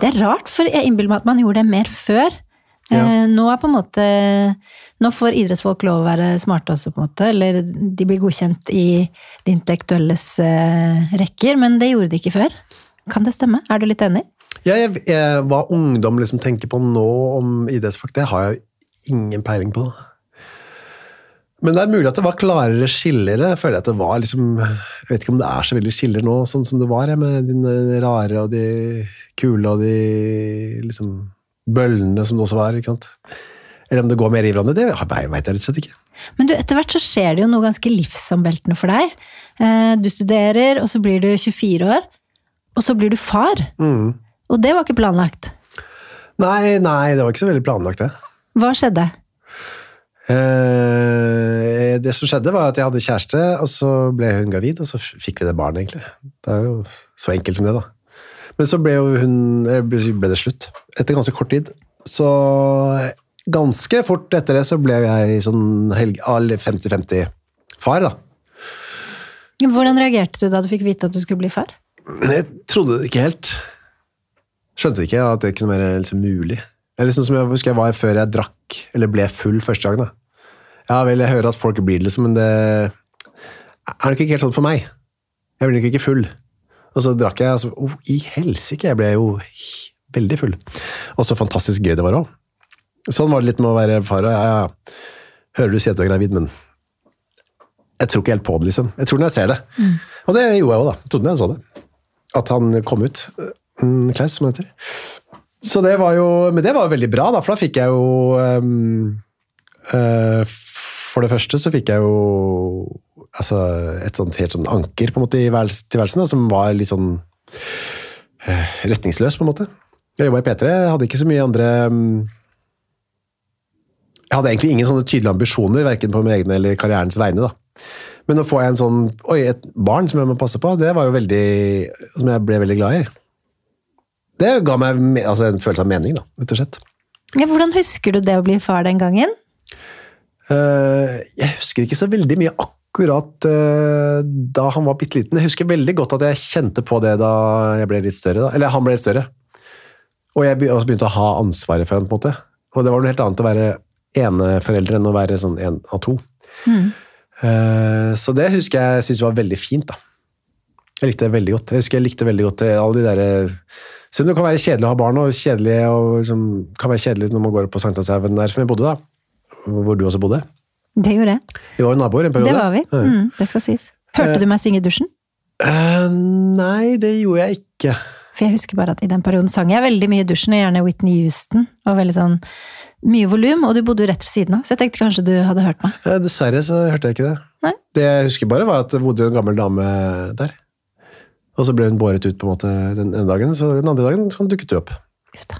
Det er rart, for jeg innbiller meg at man gjorde det mer før. Ja. Eh, Nå er på en måte Nå får idrettsfolk lov å være smarte også, på en måte. Eller de blir godkjent i de intellektuelles eh, rekker, men det gjorde de ikke før. Kan det stemme? Er du litt enig? Ja, jeg, jeg, hva ungdom liksom tenker på nå om idrettsfolk, det har jeg ingen peiling på. Men det er mulig at det var klarere skiller. Jeg føler at det var liksom Jeg vet ikke om det er så veldig skiller nå, sånn som det var, med de rare og de kule og de liksom bøllene som det også var. ikke sant? Eller om det går mer i hverandre, det veit jeg rett og slett ikke. Men du, etter hvert så skjer det jo noe ganske livsomveltende for deg. Eh, Du studerer, og så blir du 24 år, og så blir du far. Mm. Og det var ikke planlagt. Nei, nei, det var ikke så veldig planlagt, det. Hva skjedde? Eh, det som skjedde, var at jeg hadde kjæreste, og så ble hun gravid, og så fikk vi det barnet, egentlig. Det er jo så enkelt som det, da. Men så ble hun eh, ble ble det slutt. Etter ganske kort tid. Så ganske fort etter det så ble jeg sånn 50-50-far, da. Hvordan reagerte du da du fikk vite at du skulle bli far? Jeg trodde det ikke helt. Skjønte ikke at det kunne være liksom mulig. Det er liksom som jeg husker jeg var før jeg drakk, eller ble full første gang. da. Ja vel, jeg hører at folk blir det, liksom, men det er nok ikke helt sånn for meg. Jeg blir nok ikke full. Og så drakk jeg, altså, oh, i helsike, jeg ble jo veldig full. Og så fantastisk gøy det var òg. Sånn var det litt med å være far. og jeg. Hører du si at du er gravid, men jeg tror ikke helt på det, liksom. Jeg tror når jeg ser det. Og det gjorde jeg òg, da. Jeg trodde jeg så det. At han kom ut. Mm, Klaus, som han heter. Så det var jo Men det var jo veldig bra, da, for da fikk jeg jo um, uh, For det første så fikk jeg jo altså, et sånt helt sånn anker på en måte i tilværelsen, da, som var litt sånn uh, retningsløs, på en måte. Jeg jobba i P3, hadde ikke så mye andre um, Jeg hadde egentlig ingen sånne tydelige ambisjoner, verken på min egen eller karrierens vegne. da. Men å få en sånn, oi, et barn som jeg må passe på, det var jo veldig Som jeg ble veldig glad i. Det ga meg altså, en følelse av mening, da, rett og slett. Ja, hvordan husker du det å bli far den gangen? Uh, jeg husker ikke så veldig mye akkurat uh, da han var bitte liten. Jeg husker veldig godt at jeg kjente på det da jeg ble litt større. Da. Eller han ble litt større. Og jeg begynte å ha ansvaret for ham, på en måte. Og det var noe helt annet å være eneforelder enn å være sånn en av to. Mm. Uh, så det husker jeg syntes var veldig fint, da. Jeg likte det veldig godt. Jeg husker jeg likte veldig godt alle de derre selv om det kan være kjedelig å ha barn, og og liksom, kan være kjedelig når man går opp på Sankthanshaugen der som jeg bodde, da. Hvor du også bodde. Det gjorde jeg. Vi var jo naboer en periode. Det var vi. Mm, det skal sies. Hørte du meg synge i dusjen? Uh, nei, det gjorde jeg ikke. For jeg husker bare at i den perioden sang jeg veldig mye i dusjen, og gjerne Whitney Houston. Og veldig sånn mye volum, og du bodde jo rett ved siden av, så jeg tenkte kanskje du hadde hørt meg. Ja, dessverre så hørte jeg ikke det. Nei. Det jeg husker bare, var at det bodde en gammel dame der. Og så ble hun båret ut på en måte den ene dagen, så den andre dagen så dukket du opp. Ufta.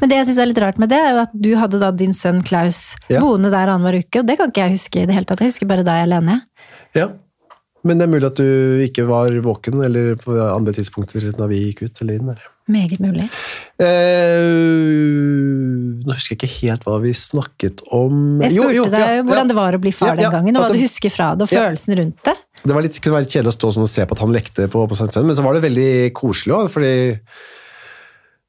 Men det jeg syns er litt rart med det, er jo at du hadde da din sønn Klaus Ja. boende der annenhver uke, og det kan ikke jeg huske i det hele tatt. Jeg husker bare deg alene. Ja. Men det er mulig at du ikke var våken eller på andre tidspunkter da vi gikk ut eller inn der. Meget mulig. Eh, nå husker jeg ikke helt hva vi snakket om. Jeg spurte jo, deg ja, hvordan det var å bli far Ja, den gangen, og hva det, du husker fra det, og følelsen rundt det. Det var litt, kunne være litt kjedelig å stå sånn og se på at han lekte på, på scenen, men så var det veldig koselig òg, fordi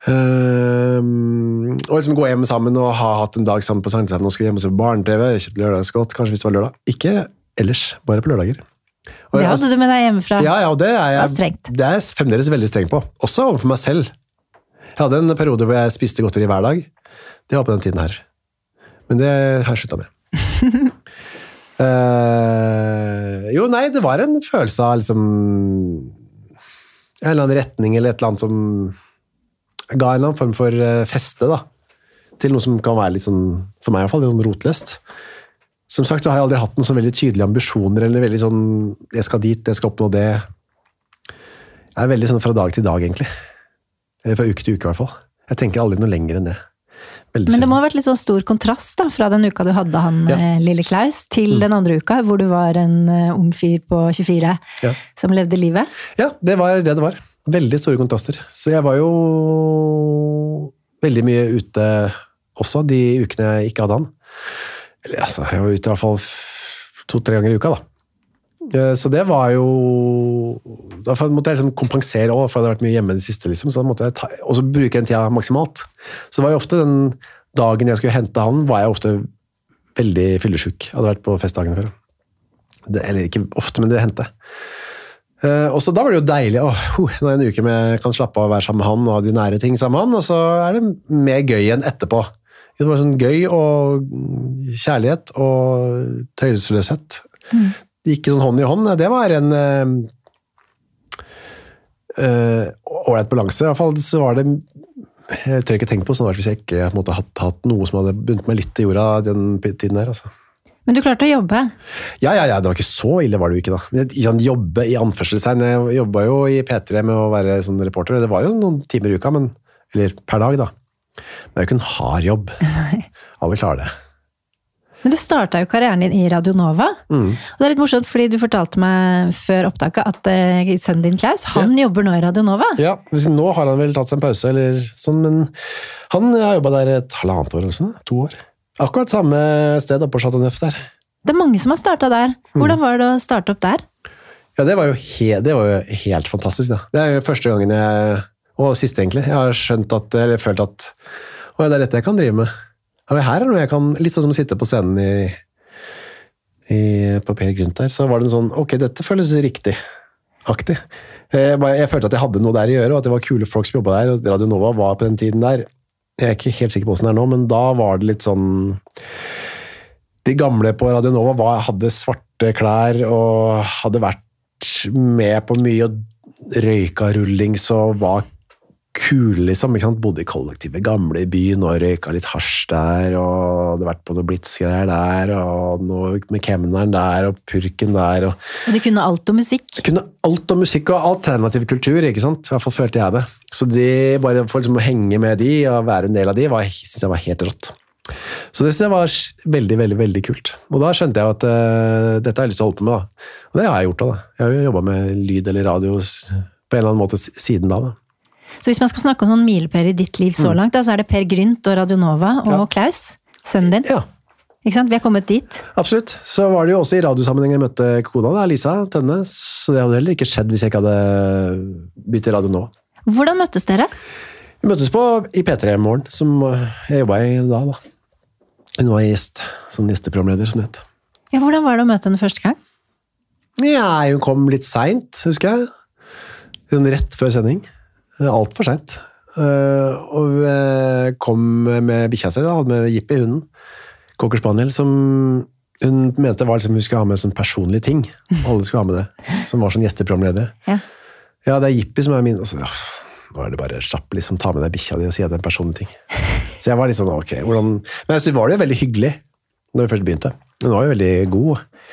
Å liksom gå hjem sammen og ha hatt en dag sammen på Sankthanshaugen og skulle hjem og se på barne-TV, kjøpt lørdagsgodt, kanskje hvis det var lørdag. Ikke ellers, bare på lørdager. Og Det hadde du med deg hjemmefra. Ja, ja, det er jeg det er jeg fremdeles veldig streng på. Også overfor meg selv. Jeg hadde en periode hvor jeg spiste godteri hver dag. Det var på den tiden her. Men det har jeg slutta med. uh, jo, nei, det var en følelse av liksom En eller annen retning eller et eller annet som ga en eller annen form for eh, feste, da. Til noe som kan være litt sånn, for meg i hvert fall, litt sånn rotløst. Som sagt så har jeg aldri hatt noen sånn veldig tydelige ambisjoner, eller veldig sånn Jeg skal dit, jeg skal oppnå det. Jeg er veldig sånn fra dag til dag, egentlig. Eller fra uke til uke, i hvert fall. Jeg tenker aldri noe lenger enn det. Veldig Men det må ha vært litt sånn stor kontrast da, fra den uka du hadde han Ja. Mm. eh, lille Klaus, til den andre uka, hvor du var en eh, ung fyr på 24 Ja. som levde livet. Ja, det var det det var. Veldig store kontraster. Så jeg var jo veldig mye ute også de ukene jeg ikke hadde han. Eller altså, jeg var ute i hvert fall to-tre ganger i uka, da. Eh, Så det var jo Da måtte jeg liksom kompensere òg, for jeg hadde vært mye hjemme i det siste. Liksom, så da måtte jeg ta, og bruke den tida maksimalt. Så det var jo ofte den dagen jeg skulle hente han, var jeg ofte veldig fyllesyk. Hadde vært på festdagen før. Det, eller ikke ofte, men det hendte. Eh, og så Da var det jo deilig å huh, nå er det en uke med jeg kan slappe av og være sammen med han og de nære ting sammen med han, og så er det mer gøy enn etterpå. Det var sånn gøy og kjærlighet og tøylesløshet. Det gikk sånn hånd i hånd. Det var en eh, uh, balanse. I hvert fall så var det Jeg tør ikke tenke på sånn hvis jeg ikke måte, hadde hatt noe som hadde bundet meg litt til jorda den tiden her. altså. Men du klarte å jobbe. Ja, ja, ja, det var ikke så ille var det jo ikke da. Men jeg- sånn jobbe i anførselstegn, jeg jobba jo i P3 med å være sånn reporter, det var jo noen timer i uka, men, eller per dag da. Men det er jo ikke en hard jobb. Alle klarer det. Men du starta jo karrieren din i Radio Nova. Mm. Og det er litt morsomt, fordi du fortalte meg før opptaket at eh, sønnen din Klaus, han jobber nå i Radio Nova. Ja, nå har han vel tatt seg en pause, eller sånn, men han har jobba der et halvannet år eller sånn, to år. Akkurat samme sted oppe på Chateau Neuf der. Det er mange som har starta der. Mm. Hvordan var det å starte opp der? Ja, det var jo, he, det var jo helt fantastisk. Da. Det er jo første gangen jeg, og siste egentlig, jeg har skjønt at, eller følt at å, ja, det er dette jeg kan drive med. Ja, her er noe jeg kan, Litt sånn som å sitte på scenen i, i, på Per Gynt der, så var det en sånn Ok, dette føles riktig-aktig. Jeg, jeg følte at jeg hadde noe der å gjøre, og at det var kule folk som jobba der. og Radio Nova var på den tiden der. Jeg er ikke helt sikker på åssen det er nå, men da var det litt sånn De gamle på Radio Nova var, hadde svarte klær og hadde vært med på mye og røyka rullings og var kule, liksom. Ikke sant? Bodde i kollektivet gamle i byen og røyka litt hasj der, og hadde vært på noe blitz-greier der, og noe med kemneren der, og purken der, og Og de kunne alt om musikk. jeg kunne alt om musikk og alternativ kultur, ikke sant? I hvert fall følte jeg det. Så de, bare for liksom å henge med de og være en del av de, var- synes jeg var helt rått. Så det synes jeg var veldig, veldig veldig kult. Og da skjønte jeg at uh, dette har jeg lyst til å holde på med. da. Og det har jeg gjort da. da. Jeg har jo jobba med lyd eller radio på en eller annen måte siden da. da. Så hvis man skal snakke om sånn milepæler i ditt liv så langt, da, så er det Per Grynt og Radionova og Mm. Ja. Klaus, sønnen din. Ja, Ikke sant? Vi er kommet dit. absolutt. Så var det jo også i radiosammenheng jeg møtte kona, da, Lisa Tønne. Så det hadde heller ikke skjedd hvis jeg ikke hadde begynt i radio nå. Hvordan møttes dere? Vi møttes på i P3 i morgen, som jeg jobba i da. da. Hun var gjest, som gjesteprogramleder, som det het. Ja, hvordan var det å møte henne første gang? Ja, hun kom litt seint, husker jeg. Hun rett før sending. Altfor seint. Og vi kom med bikkja si, da, hadde med Jippi, hunden. Cocker Spaniel, som hun mente var liksom, hun skulle ha med sånn personlige ting. Alle skulle ha med det. Som var sånn gjesteprogramledere. Ja. Ja, det er Jippi som er min. Og så, ja, nå er det bare slapp, liksom, ta med deg bikkja di og si at det er en personlig ting. Så jeg var litt sånn, ok, hvordan... Men så var det jo veldig hyggelig når vi først begynte. Hun var jo veldig god.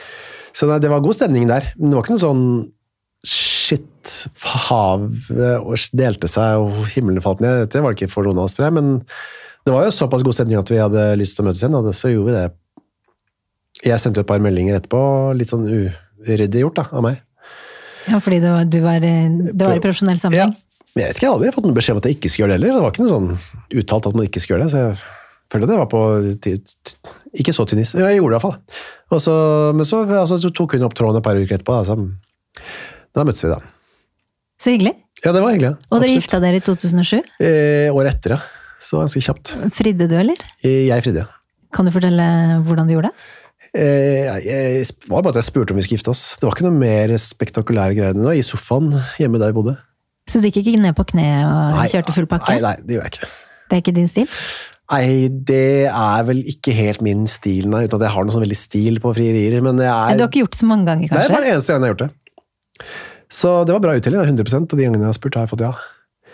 Så det var god stemning der. Men det var ikke noe sånn havet delte seg og himmelen falt ned. Dette var det ikke for noen av oss, tror jeg. Men det var jo såpass god stemning at vi hadde lyst til å møtes igjen, og så gjorde vi det. Jeg sendte jo et par meldinger etterpå, litt sånn uryddig gjort da, av meg. Ja, fordi det var, du var, eh, det var i profesjonell Ja. sammenheng? Men jeg vet ikke, jeg hadde aldri fått noen beskjed om at jeg ikke skulle gjøre det heller. Det var ikke noe sånn uttalt at man ikke skulle gjøre det, så jeg følte det var på ikke så tynn is. Jeg gjorde det i hvert fall. Og så, men så, altså, så tok hun opp tråden et par uker etterpå. Da, så, da møttes vi da. Så hyggelig. Ja, det var hyggelig. ja. Og dere Absolutt. gifta dere i 2007. Eh, året etter, ja. Så ganske kjapt. Fridde du, eller? Eh, Jeg fridde, ja. Kan du fortelle hvordan du gjorde det? Eh, jeg, det var bare at jeg spurte om vi skulle gifte oss. Det var ikke noe mer spektakulære greier enn det. I sofaen hjemme der jeg bodde. Så du gikk ikke ned på kne og kjørte full pakke? Nei, nei, det gjør jeg ikke. Det er ikke din stil? Nei, det er vel ikke helt min stil, nei, uten at jeg har noe sånn veldig stil på frierier. Men jeg er, du har ikke gjort det så mange ganger, det er kanskje? bare den eneste gangen jeg har gjort det. Så det var bra uttelling, 100% og de gangene jeg har spurt, har jeg fått ja.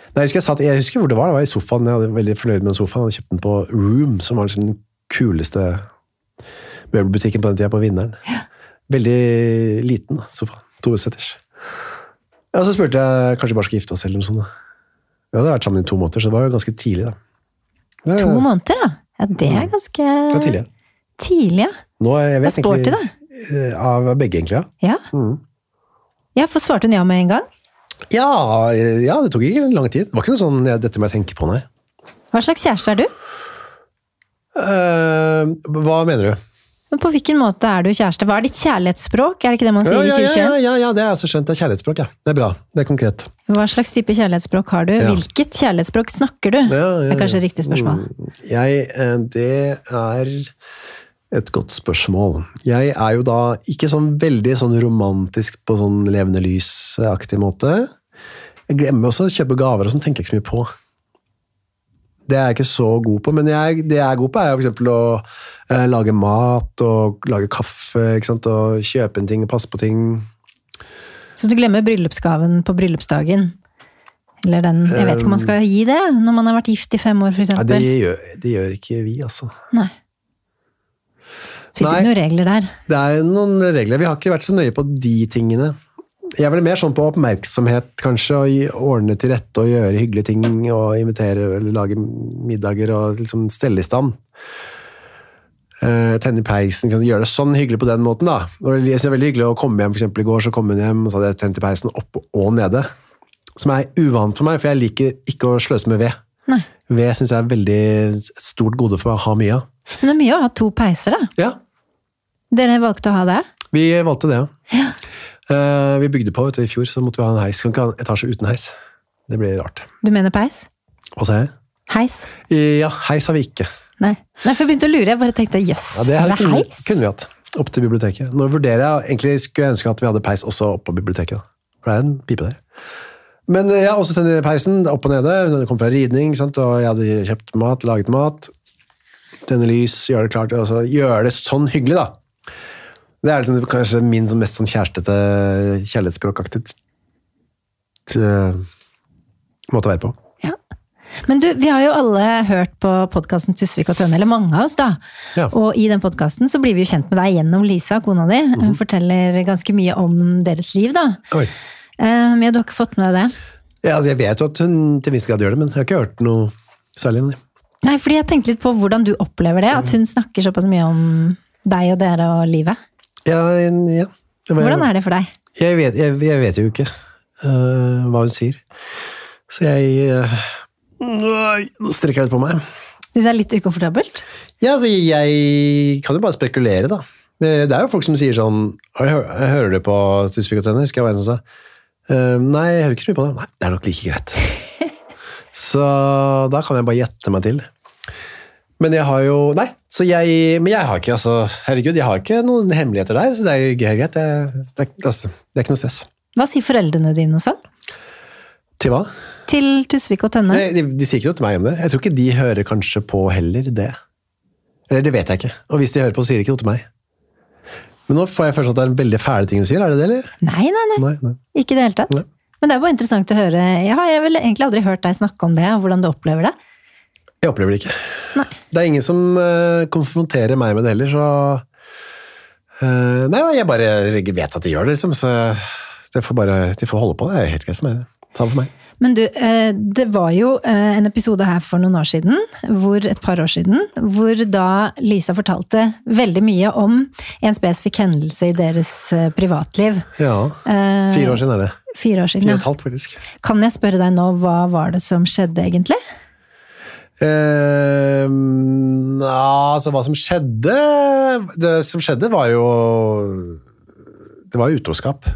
Nei, jeg, husker jeg, satt, jeg husker hvor det var, det var i sofaen. Jeg var veldig fornøyd med sofaen. Jeg kjøpte kjøpt den på Room, som var liksom den kuleste møbelbutikken på den tida, på Vinneren. Ja. Veldig liten da, sofa. Tosetters. Ja, så spurte jeg kanskje vi bare skal gifte oss, eller noe sånt. da. Vi hadde vært sammen i to måneder, så det var jo ganske tidlig, da. Er- To måneder, da? Ja, det er ganske Det er tidlig. Tidlig, ja. Nå, er- vet, Det er sporty, da. egentlig, eh, Av begge, egentlig, ja. Ja. Mm. Ja, for svarte hun ja med en gang? Ja, ja, det tok ikke lang tid. Det var ikke noe sånn ja, 'dette må jeg tenke på', nei. Hva slags kjæreste er du? Uh, hva mener du? Men På hvilken måte er du kjæreste? Hva er ditt kjærlighetsspråk? Er det ikke det man sier Ja, ja, i ja, 2021? ja, ja, det er altså skjønt. Det er kjærlighetsspråk, ja. Det er bra. Det er konkret. Hva slags type kjærlighetsspråk har du? Hvilket kjærlighetsspråk snakker du? Det er kanskje et riktig spørsmål. Mm, Jeg, eh, det er et godt spørsmål. Jeg er jo da ikke sånn veldig sånn romantisk på sånn levende lys-aktig måte. Jeg glemmer også å kjøpe gaver og sånn, tenker jeg ikke så mye på. Det er jeg ikke så god på, men jeg, det jeg er god på er eksempel å eh, lage mat og lage kaffe, og kjøpe en ting og passe på ting. Så du glemmer bryllupsgaven på bryllupsdagen? Eller den Jeg vet ikke om man skal gi det når man har vært gift i fem år, for Nei, det gjør, det gjør ikke vi, altså. Nei. Fins ikke noen regler der. Det er noen regler. Vi har ikke vært så nøye på de tingene. Jeg er vel mer sånn på oppmerksomhet, kanskje, Å ordne til rette og gjøre hyggelige ting og invitere eller lage middager og liksom stelle i stand. Uh, tenne peisen, liksom, gjøre det sånn hyggelig på den måten. da. Og det er veldig hyggelig å komme hjem, for eksempel i går så kom hun hjem og så hadde jeg tent i peisen opp og nede. Som er uvant for meg, for jeg liker ikke å sløse med ved. Nei. Ved syns jeg er veldig et stort gode for å ha mye av. Men det er mye å ha to peiser, da. Ja, Dere valgte å ha det? Vi valgte det, ja. Uh, vi bygde på vet du, i fjor, så måtte vi ha en heis. Kan ikke ha en etasje uten heis. Det blir rart. Du mener peis? Hva sa jeg? Heis? Ja, heis har vi ikke. Nei. Nei, for jeg begynte å lure. Jeg bare tenkte jøss, Ja, det det heis? kunne vi hatt. Opp til biblioteket. Nå vurderer jeg, egentlig skulle jeg ønske at vi hadde peis også opp på biblioteket. For det er en pipe der. Men eh, ja, også tenne peisen opp og nede. Det kom fra ridning, sant? og jeg hadde kjøpt mat, laget mat. Tenne lys, gjøre det klart. Altså, gjøre det sånn hyggelig, da. Det er liksom kanskje min som mest sånn kjærestete, kjærlighetsspråkaktig eh, måte å være på. Ja. Men du, vi har jo alle hørt på podkasten Tusvik og Tønne, eller mange av oss, da. Ja. Og i den podkasten så blir vi jo kjent med deg gjennom Lisa, kona di. Hun forteller ganske mye om deres liv, da. Oi. Eh, Men du har ikke fått med deg det? Ja, altså, jeg vet jo at hun til minst viss grad gjør det, men jeg har ikke hørt noe særlig. Nei. Nei, fordi jeg tenkte litt på hvordan du opplever det. At hun snakker såpass mye om deg og dere og livet. Ja, ja. Hvordan er det for deg? Jeg vet, jeg, jeg vet jo ikke uh, hva hun sier. Så jeg uh, Nå strekker jeg litt på meg. Syns det er litt ukomfortabelt? Ja, altså, jeg kan jo bare spekulere, da. Det er jo folk som sier sånn «Oi, hø- Hører du på Tusvik og Tønner? Husker jeg hva en som sa. «Ehm, nei, jeg hører ikke så mye på det. Nei, det er nok like greit. så da kan jeg bare gjette meg til. Men jeg har jo Nei, så jeg, men jeg har ikke altså, Herregud, jeg har ikke noen hemmeligheter der, så det er jo greit. Det, det, altså, det er ikke noe stress. Hva sier foreldrene dine også? sånn? Til hva? Til Tusvik og Tønne? De, de sier ikke noe til meg om det. Jeg tror ikke de hører kanskje på heller det. Eller det vet jeg ikke. Og hvis de hører på, så sier de ikke noe til meg. Men nå får jeg følelsen at det er en veldig fæle ting du sier, er det det, eller? Nei, nei, nei. Nei, nei. Ikke i det hele tatt. Nei. Men det er bare interessant å høre. Jeg har vel egentlig aldri hørt deg snakke om det, og hvordan du opplever det. Jeg opplever det ikke. Nei. Det er ingen som eh, konfronterer meg med det heller, så eh, Nei, jeg bare vet at de gjør det, liksom, så det får bare, de får holde på. Det er helt greit for meg. Samme for meg. Men du, eh, det var jo eh, en episode her for noen år siden, hvor, et par år siden, hvor da Lisa fortalte veldig mye om en spesifikk hendelse i deres eh, privatliv. Ja. Fire år siden er det. Fire år siden, Fire og et halvt, faktisk. Kan jeg spørre deg nå, hva var det som skjedde egentlig? Eh, ja, altså hva som skjedde Det som skjedde var jo Det var utroskap.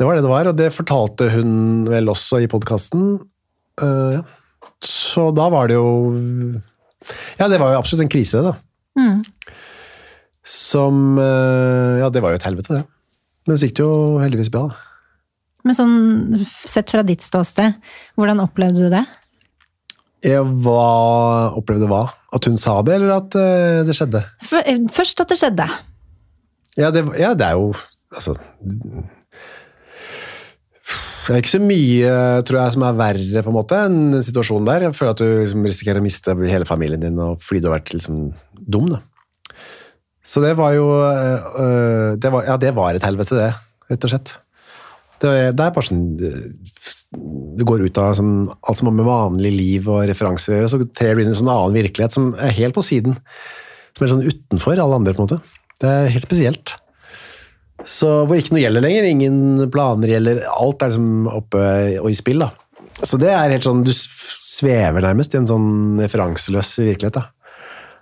Det var det det var, og det fortalte hun vel også i podkasten. så da var det jo Ja, det var jo absolutt en krise, da. Mm. Som eh, Ja, det var jo et helvete, det. Men så gikk det jo heldigvis bra, da. Men sånn, sett fra ditt ståsted, hvordan opplevde du det? Jeg var, opplevde hva? At hun sa det, eller at eh, det skjedde? Eh, Først at det skjedde. Ja, det, ja, det er jo Altså Det er ikke så mye, tror jeg, som er verre på en måte enn situasjonen der. Jeg føler at du liksom risikerer å miste hele familien din fordi du har vært liksom dum. da. Så det var jo øh, det var, Ja, det var et helvete, det. Rett og slett. Det, det er bare sånn øh, Du går ut av som, alt som har med vanlig liv og referanser å gjøre, så trer du inn i en sånn annen virkelighet som er helt på siden. Som er sånn utenfor alle andre, på en måte. Det er helt spesielt. Så hvor ikke noe gjelder lenger, ingen planer gjelder, alt er liksom oppe og i spill. da. Så det er helt sånn, du svever nærmest i en sånn referanseløs virkelighet. da.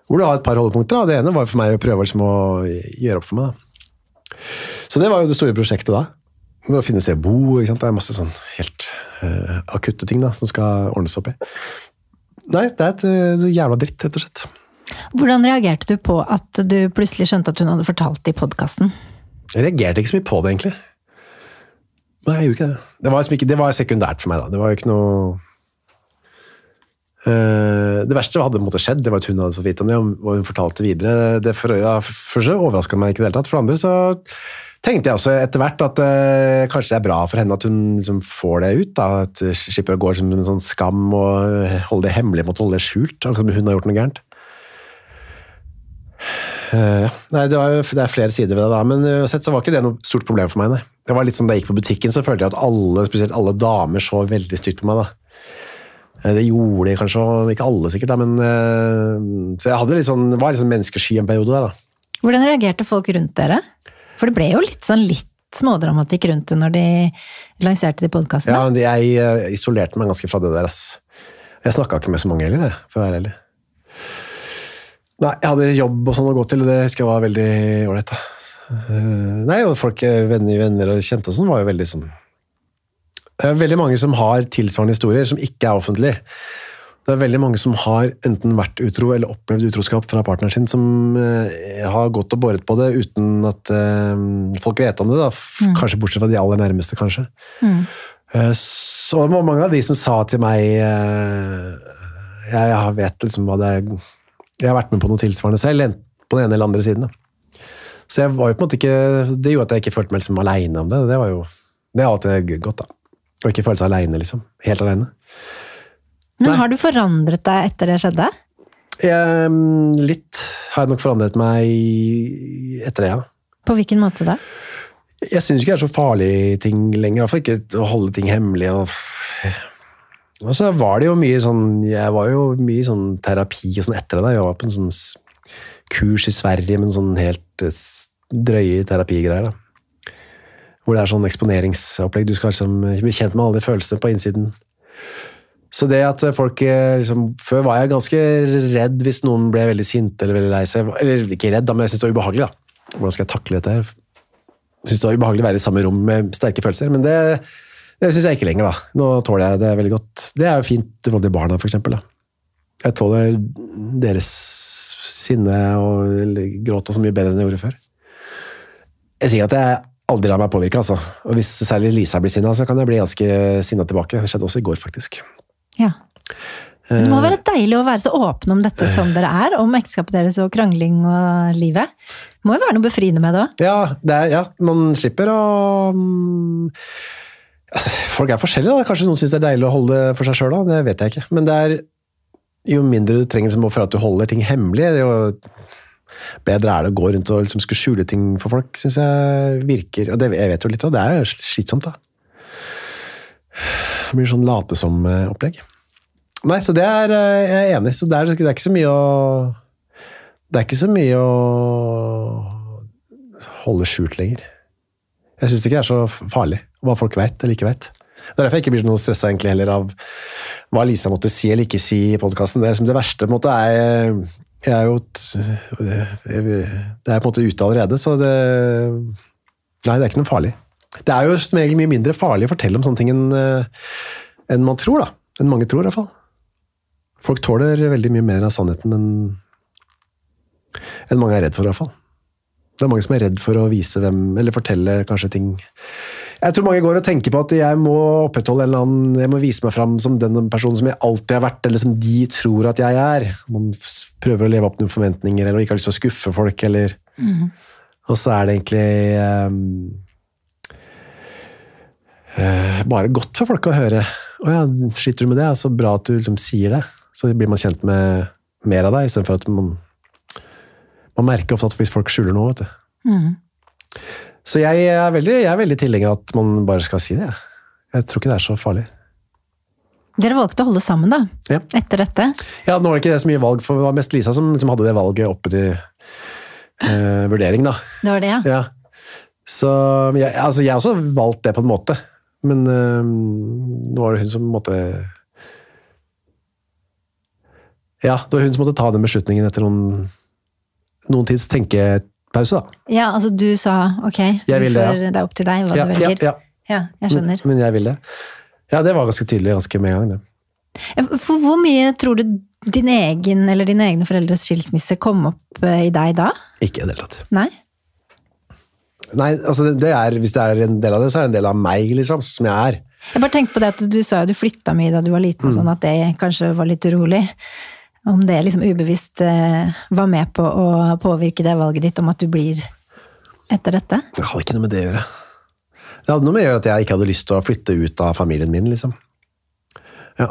Hvor du har et par holdepunkter. da. Det ene var for meg å prøve liksom å gjøre opp for meg. da. Så det var jo det store prosjektet da. Å finne sted å bo, ikke sant? det er masse sånn helt uh, akutte ting da, som skal ordnes opp i. Nei, det er et uh, jævla dritt, rett og slett. Hvordan reagerte du på at du plutselig skjønte at hun hadde fortalt det i podkasten? Jeg reagerte ikke så mye på det, egentlig. Nei, jeg gjorde ikke det. Det var, liksom ikke, det var sekundært for meg, da. Det var jo ikke noe Eh, Det verste hadde måtte skjedd, det var at hun hadde fått vite om det, og hun fortalte videre. Det for, ja, for så overraska meg ikke i det hele tatt. For det andre så tenkte jeg også etter hvert at eh, kanskje det er bra for henne at hun liksom får det ut. da, At Skipper slipper å gå som en sånn skam og holde det hemmelig, måtte holde det skjult. Akkurat som hun har gjort noe gærent. Eh, ja. nei, det, var, det er flere sider ved det, da, men uansett så var ikke det noe stort problem for meg. Nei. Det var litt sånn Da jeg gikk på butikken, så følte jeg at alle, spesielt alle damer så veldig stygt på meg. da. Eh, Det gjorde de kanskje, ikke alle sikkert, da, men eh, Så jeg hadde litt sånn, var litt sånn menneskesky en periode der, da. Hvordan reagerte folk rundt dere? For det ble jo litt sånn litt smådramatikk rundt det når de lanserte de podkastene. Ja, men jeg isolerte meg ganske fra det der, ass. Jeg snakka ikke med så mange heller, for å være ærlig. Nei, jeg hadde jobb og sånn å gå til, og det husker jeg var veldig ålreit. Eh, Nei, og folk, eh, venner, venner og kjente og sånn, var jo veldig sånn Det er veldig mange som har tilsvarende historier som ikke er offentlige. Det er veldig mange som har enten vært utro eller opplevd utroskap fra partneren sin, som eh, har gått og båret på det uten at eh, folk vet om det. da. Mm. Kanskje bortsett fra de aller nærmeste, kanskje. Mm. Eh, så mange av de som sa til meg eh, jeg, jeg vet liksom hva det er Jeg har vært med på noe tilsvarende selv, på den ene eller andre siden. Da. Så jeg var jo på en måte ikke Det gjorde at jeg ikke følte meg liksom aleine om det. Det var jo det er alltid godt, da. Å ikke føle seg aleine, liksom. Helt aleine. Men har du forandret deg etter det skjedde? Jeg, litt har jeg nok forandret meg etter det, ja. På hvilken måte da? Jeg syns ikke det er så farlige ting lenger. Iallfall ikke å holde ting hemmelig. Og, og så var det jo mye sånn Jeg var jo mye sånn terapi og sånn etter det. Jeg var på en sånn kurs i Sverige med en sånn helt eh, drøye terapigreier. da. Hvor det er sånn eksponeringsopplegg. Du skal liksom bli kjent med alle de følelsene på innsiden. Så det at folk eh, liksom, Før var jeg ganske redd hvis noen ble veldig sinte eller veldig lei seg. Eller ikke redd, da, men jeg syntes det var ubehagelig. da. Hvordan skal jeg takle dette her? Jeg synes det var ubehagelig å være i samme rom med sterke følelser, men det, det syns jeg ikke lenger. da. Nå tåler jeg det veldig godt. Det er jo fint i forhold til barna, da. Jeg tåler deres sinne og gråt og så mye bedre enn jeg gjorde før. Jeg sier at jeg aldri lar meg påvirke, altså. Og hvis særlig Lisa blir sinna, så kan jeg bli ganske sinna tilbake. Det skjedde også i går, faktisk. Ja. Men det må være deilig å være så åpne om dette som dere er, om ekteskapet deres og krangling og livet. Det må jo være noe befriende med det òg. Ja, ja, man slipper å mm, altså, Folk er forskjellige. da. Kanskje noen syns det er deilig å holde det for seg sjøl, det vet jeg ikke. Men det er jo mindre du trenger liksom, for at du holder ting hemmelig, jo bedre er det å gå rundt og liksom, skulle skjule ting for folk, syns jeg virker. Og det, jeg vet jo litt, og det er slitsomt, da. Det blir sånn late som-opplegg. Nei, så det er eh, jeg er enig. Så det det er ikke så mye å Det er ikke så mye å holde skjult lenger. Jeg syns ikke det er så farlig hva folk vet eller ikke vet. Det er derfor jeg ikke blir noe stressa heller av hva Lisa måtte si eller ikke si i podkasten. Det, det verste måte er Jeg er jo et- Det er på en måte ute allerede, så det Nei, det er ikke noe farlig. Det er jo som regel mye mindre farlig å fortelle om sånne ting enn en man tror, da. Enn mange tror, i hvert fall. Folk tåler veldig mye mer av sannheten enn enn mange er redd for, i hvert fall. Det er mange som er redd for å vise hvem, eller fortelle kanskje ting Jeg tror mange går og tenker på at jeg må opprettholde en eller annen Jeg må vise meg fram som den personen som jeg alltid har vært, eller som de tror at jeg er. Man prøver å leve opp noen forventninger, eller ikke har lyst til å skuffe folk, eller Og så er det egentlig um, uh, bare godt for folk å høre. Å ja, sliter du med det? Ja, så bra at du liksom sier det. Så blir man kjent med mer av deg, istedenfor at man Man merker ofte at hvis folk skjuler noe, vet du. Mm. Så jeg er veldig, jeg er veldig tilhenger av at man bare skal si det. jeg. Tror ikke det er så farlig. Dere valgte å holde sammen, da. Ja. Etter dette. Ja, Nå var det ikke det så mye valg, for det var mest Lisa som som hadde det valget oppe til eh, vurdering, da. Det var det, ja. Ja. Så jeg, altså, jeg også valgt det på en måte, men eh, nå var det hun som måtte Ja, det var hun som måtte ta den beslutningen etter noen, noen tids tenkepause, da. Ja, altså du sa ok, du Jeg det, får, det er opp til deg hva du velger. ja. Ja, jeg skjønner. Men, men jeg vil det. Ja, det var ganske tydelig ganske med en gang, det. For hvor mye tror du din egen eller dine egne foreldres skilsmisse kom opp eh, i deg da? Ikke i det hele tatt. Nei? Nei, altså det er, Hvis det er en del av det, så er det en del av meg, liksom, som jeg er. Jeg bare tenkte på det at du sa jo du flytta mye da du var liten, Mm. sånn at det kanskje var litt urolig. Om det liksom ubevisst eh, var med på å påvirke det valget ditt om at du blir etter dette? Det hadde ikke noe med det å gjøre. Det hadde noe med å gjøre at jeg ikke hadde lyst til å flytte ut av familien min, liksom. Ja.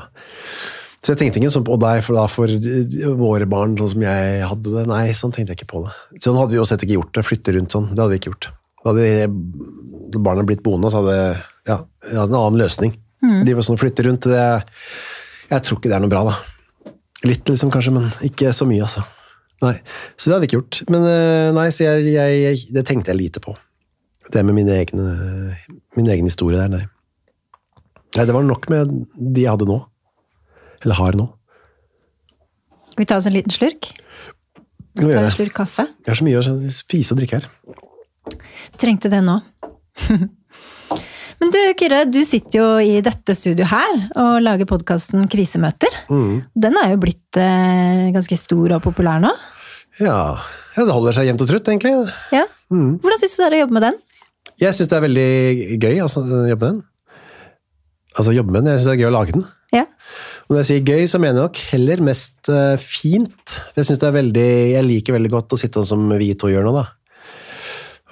Så jeg tenkte ikke sånn på deg, for da for våre barn, sånn som jeg hadde det. Nei, sånn tenkte jeg ikke på det. Sånn hadde vi jo sett ikke gjort det, flytte rundt sånn. Det hadde vi ikke gjort. Da hadde barna blitt boende, så hadde ja, vi hadde en annen løsning. De var sånn å flytte rundt, det Jeg tror ikke det er noe bra, da. Litt, liksom, kanskje, men ikke så mye, altså. Nei, Så det hadde vi ikke gjort. Men eh, nei, så jeg, jeg, jeg, det tenkte jeg lite på. Det med min egen, min egen historie der, nei. Nei, det var nok med de jeg hadde nå. Eller har nå. Skal vi ta oss en liten slurk? Kan vi tar gjøre. en slurk kaffe? Det har så mye å spise og drikke her. Trengte det nå. Men du Kyrre, du sitter jo i dette studioet her og lager podkasten Krisemøter. Mm. Den er jo blitt eh, ganske stor og populær nå. Ja, ja, det holder seg jevnt og trutt, egentlig. Ja. Mm. Hvordan syns du det er å jobbe med den? Jeg syns det er veldig gøy altså, å jobbe med den. Altså jobbe med den, jeg syns det er gøy å lage den. Ja. Og når jeg sier gøy, så mener jeg nok heller mest uh, fint. Jeg synes det er veldig, jeg liker veldig godt å sitte sånn som vi to gjør nå, da.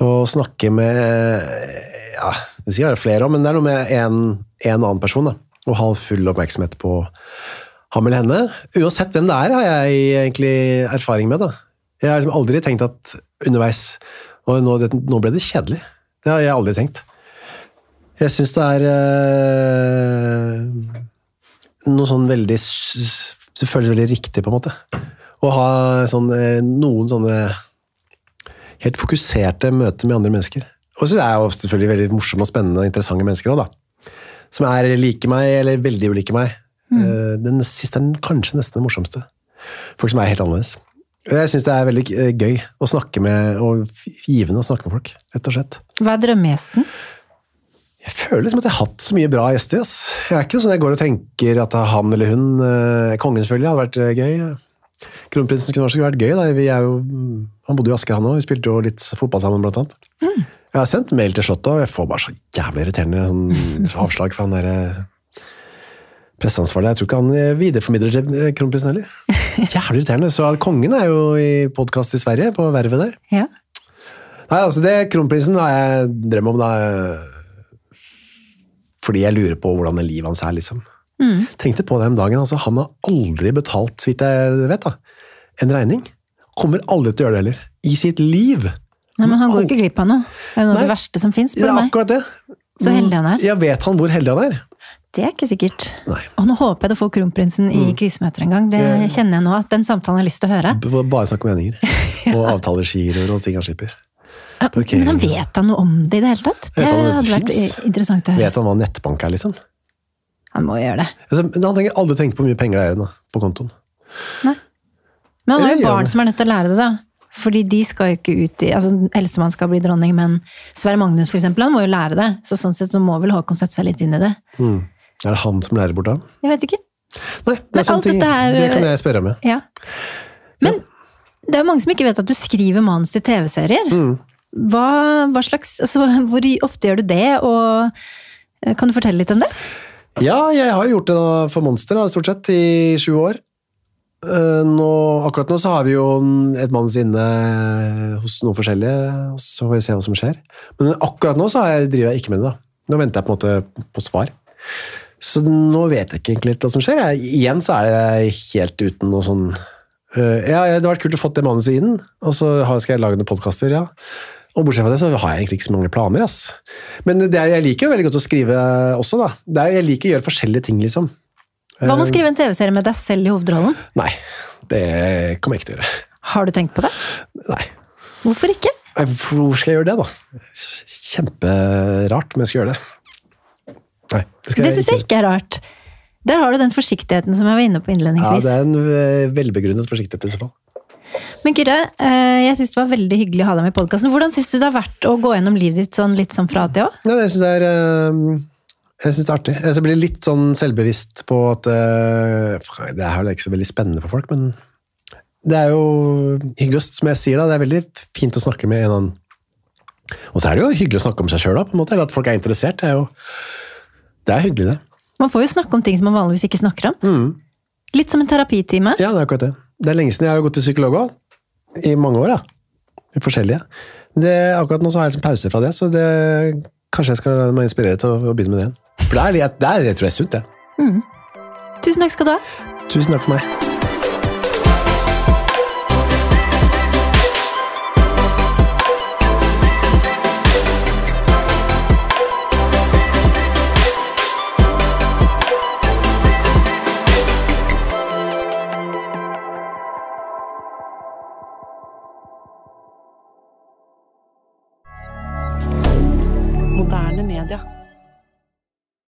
Og snakke med ja, det er det er flere men det er noe med en, en annen person. da. Og ha full oppmerksomhet på ham eller henne. Uansett hvem det er, har jeg egentlig erfaring med. da. Jeg har liksom aldri tenkt at underveis og nå, det, nå ble det kjedelig. Det har jeg aldri tenkt. Jeg syns det er øh, noe sånn veldig Det føles veldig riktig, på en måte. Å ha sånn, eh, noen sånne helt fokuserte møter med andre mennesker. Og så er jeg jo selvfølgelig veldig morsomme og spennende og interessante mennesker òg, da. Som er like meg, eller veldig ulike meg. Mm. Den siste er kanskje nesten den morsomste. Folk som er helt annerledes. Jeg syns det er veldig eh, gøy å snakke med, og givende å snakke med folk, rett og slett. Hva er drømmegjesten? Jeg føler liksom at jeg har hatt så mye bra gjester. Ass. Jeg er ikke sånn jeg går og tenker at han eller hun eh, Kongen selvfølgelig hadde vært eh, gøy. Kronprinsen kunne også vært gøy. Da. Vi er jo, han bodde jo i Asker, han òg. Vi spilte jo litt fotball sammen, blant annet. Jeg har sendt mail til Slottet, og jeg får bare så jævlig irriterende sånn, avslag fra han derre presseansvarlig. Jeg tror ikke han eh, videreformidler til eh, kronprinsen heller. Jævlig irriterende. Så kongen er jo i podkast i Sverige, på Vervet der. Ja. Nei, altså det Kronprinsen har jeg drøm om da Fordi jeg lurer på hvordan livet hans er, liksom. Mm. Tenkte på det om dagen, altså Han har aldri betalt, så vidt jeg vet, da, en regning. Kommer aldri til å gjøre det heller. I sitt liv. Nei, men han går jo ikke glipp av noe. Det er jo noe av det verste som fins, meg. akkurat det. Så heldig han er. Jeg vet han hvor heldig han er. Det er ikke sikkert. Nei. Mm. Og nå håper jeg du får kronprinsen i krisemøter en gang. Det kjenner jeg nå, at den samtalen har lyst til å høre. Bare snakke om meninger. Og avtaler avtalegiroer og ting han slipper. Ja, Men han vet han noe om det i det hele tatt? Det hadde vært finnes? interessant å høre. Vet han hva nettbank er, liksom? Han må gjøre det. Altså, Han trenger aldri tenke på hvor mye penger det er igjen på kontoen. Nei. Men han har jo barn som er nødt til å lære det, da. Fordi de skal jo ikke ut i altså Eldstemann skal bli dronning, men Sverre Magnus for eksempel, han må jo lære det. Så sånn sett så må vel Håkon sette seg litt inn i det. Mm. Er det han som lærer bort da? Jeg vet ikke. Nei, det er sånne ting. her- Det kan jeg spørre om. ja. Ja. Men det er jo mange som ikke vet at du skriver manus til TV-serier. Mm. Hva, hva slags altså, Hvor ofte gjør du det, og eh, kan du fortelle litt om det? Ja, jeg har gjort det for Monster, da, stort sett, i sju år. Eh, Nå, akkurat nå så har vi jo et manus inne hos noen forskjellige, så får vi se hva som skjer. Men akkurat nå så har jeg, driver jeg ikke med det. da. Nå venter jeg på en måte på svar. Så nå vet jeg ikke egentlig hva som skjer. Jeg, igjen så er det helt uten noe sånn uh, Ja, det hadde vært kult å få det manuset inn, og så skal jeg lage noen podkaster, ja. Og bortsett fra det så har jeg egentlig ikke så mange planer. ass. Men er, jeg liker jo veldig godt å skrive også, da. Er, jeg liker å gjøre forskjellige ting, liksom. Hva med å Eh, skrive en TV-serie med deg selv i hovedrollen? Nei, det kommer jeg ikke til å gjøre. Har du tenkt på det? Nei. Hvorfor ikke? Nei, Hvor skal jeg gjøre det, da? Kjemperart, men jeg skal gjøre det. Nei, det skal Det jeg syns jeg ikke er rart. Der har du den forsiktigheten som jeg var inne på innledningsvis. Ja, det er en eh, velbegrunnet forsiktighet i så fall. Men Kyrre, eh, jeg syns det var veldig hyggelig å ha deg med i podkasten. Hvordan syns du det har vært å gå gjennom livet ditt sånn, litt sånn fra til Å? Ja, jeg syns det er jeg syns det er artig. Jeg blir litt sånn selvbevisst på at uh, Det er jo ikke så veldig spennende for folk, men det er jo hyggeligst, som jeg sier da. Det er veldig fint å snakke med en annen. Og så er det jo hyggelig å snakke om seg sjøl. Eller at folk er interessert. Det er jo det er hyggelig, det. Man får jo snakke om ting som man vanligvis ikke snakker om. Mm. Litt som en terapitime. Ja, det er akkurat det. Det er lenge siden jeg har gått til psykolog òg. I mange år, ja. I forskjellige. Det, akkurat nå så har jeg liksom pause fra det, så det, kanskje jeg skal la meg inspirere til å begynne med det igjen. For det er, det er, tror jeg er sunt, det. Tusen takk skal du ha. Tusen takk for meg.